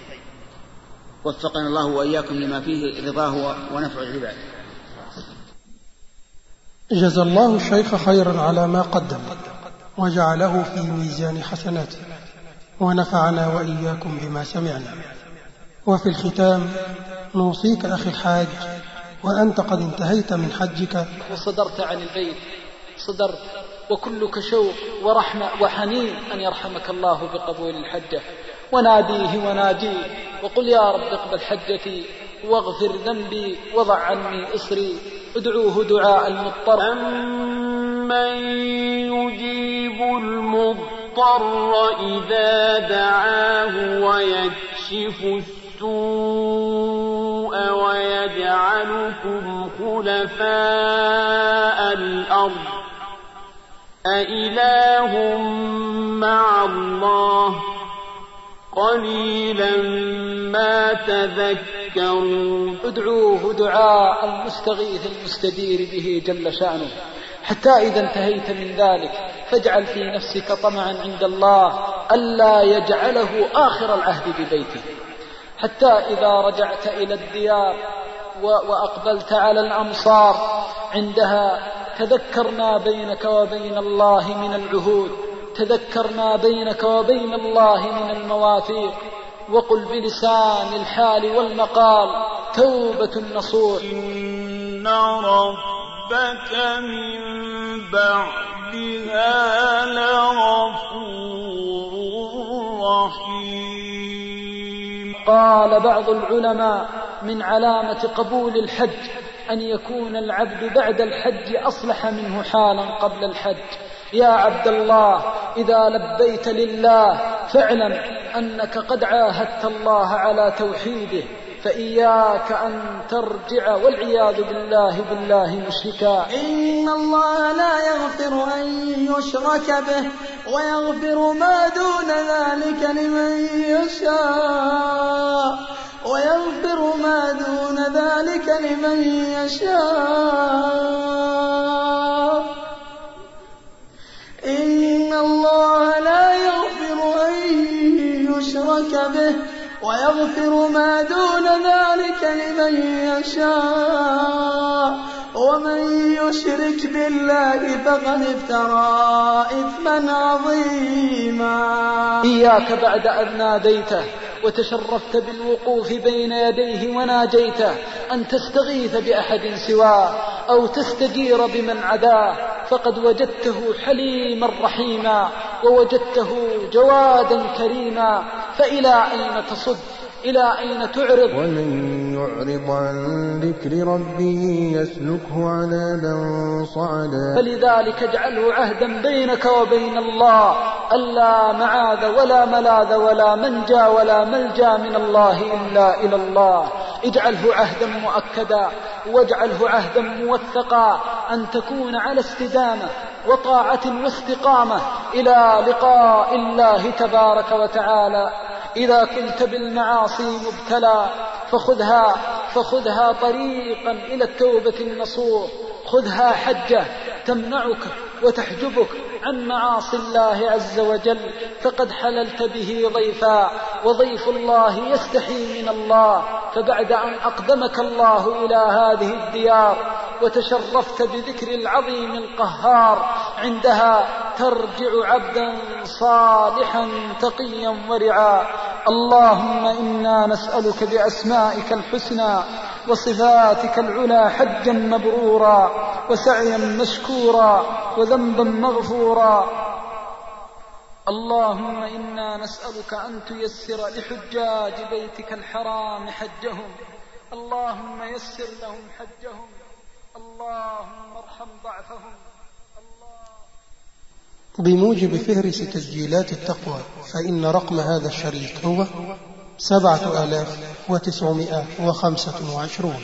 وفقنا الله وإياكم لما فيه رضاه ونفع العباد. جزى الله الشيخ خيرا على ما قدم. وجعله في ميزان حسناته ونفعنا وإياكم بما سمعنا. وفي الختام نوصيك أخي الحاج وأنت قد انتهيت من حجك. وصدرت عن البيت صدرت وكلك شوق ورحمة وحنين أن يرحمك الله بقبول الحجة. وناديه وناجيه وقل يا رب اقبل حجتي واغفر ذنبي وضع عني إصري ادعوه دعاء المضطر. أمن يجيب المضطر إذا دعاه ويكشف السوء ويجعلكم خلفاء الأرض. أإله مع الله. قليلا ما تذكرون ادعوه دعاء المستغيث المستدير به جل شأنه. حتى إذا انتهيت من ذلك فاجعل في نفسك طمعا عند الله ألا يجعله آخر العهد ببيته. حتى إذا رجعت إلى الديار وأقبلت على الأمصار عندها تذكرنا بينك وبين الله من العهود. تذكرنا بينك وبين الله من المواثيق وقل بلسان الحال والمقال توبة نصوح إن ربك من بعدها لغفور رحيم. قال بعض العلماء من علامة قبول الحج أن يكون العبد بعد الحج أصلح منه حالا قبل الحج. يا عبد الله إذا لبيت لله فاعلم أنك قد عاهدت الله على توحيده فإياك أن ترجع والعياذ بالله بالله مشركا إن الله لا يغفر أن يشرك به ويغفر ما دون ذلك لمن يشاء ويغفر ما دون ذلك لمن يشاء. الله لا يغفر أن يشرك به ويغفر ما دون ذلك لمن يشاء. ومن يشرك بالله فقد افترى إثما عظيما. إياك بعد أن ناديته. وتشرفت بالوقوف بين يديه وناجيته أن تستغيث بأحد سواه أو تستجير بمن عداه فقد وجدته حليما رحيما ووجدته جوادا كريما فإلى أين تصد؟ إلى أين تعرض؟ ومن يعرض عن ذكر ربه يسلكه عذابا صعدا. فلذلك اجعله عهدا بينك وبين الله. ألا معاذ ولا ملاذ ولا منجى ولا ملجا من الله إلا إلى الله. اجعله عهدا مؤكدا واجعله عهدا موثقا أن تكون على استدامة وطاعة واستقامة. إلى لقاء الله تبارك وتعالى. إذا كنت بالمعاصي مبتلى فخذها فخذها طريقا إلى التوبة النصوح. خذها حجة تمنعك وتحجبك. عن معاصي الله عز وجل فقد حللت به ضيفا وضيف الله يستحي من الله فبعد أن أقدمك الله إلى هذه الديار وتشرفت بذكر العظيم القهار عندها ترجع عبدا صالحا تقيا ورعا. اللهم إنا نسألك بأسمائك الحسنى وصفاتك العلى حجا مبرورا وسعيا مشكورا وذنبا مغفورا. اللهم إنا نسألك أن تيسر لحجاج بيتك الحرام حجهم. اللهم يسر لهم حجهم. اللهم ارحم ضعفهم. بموجب فهرس تسجيلات التقوى فإن رقم هذا الشريط هو سبعة آلاف وتسعمائة وخمسة وعشرون.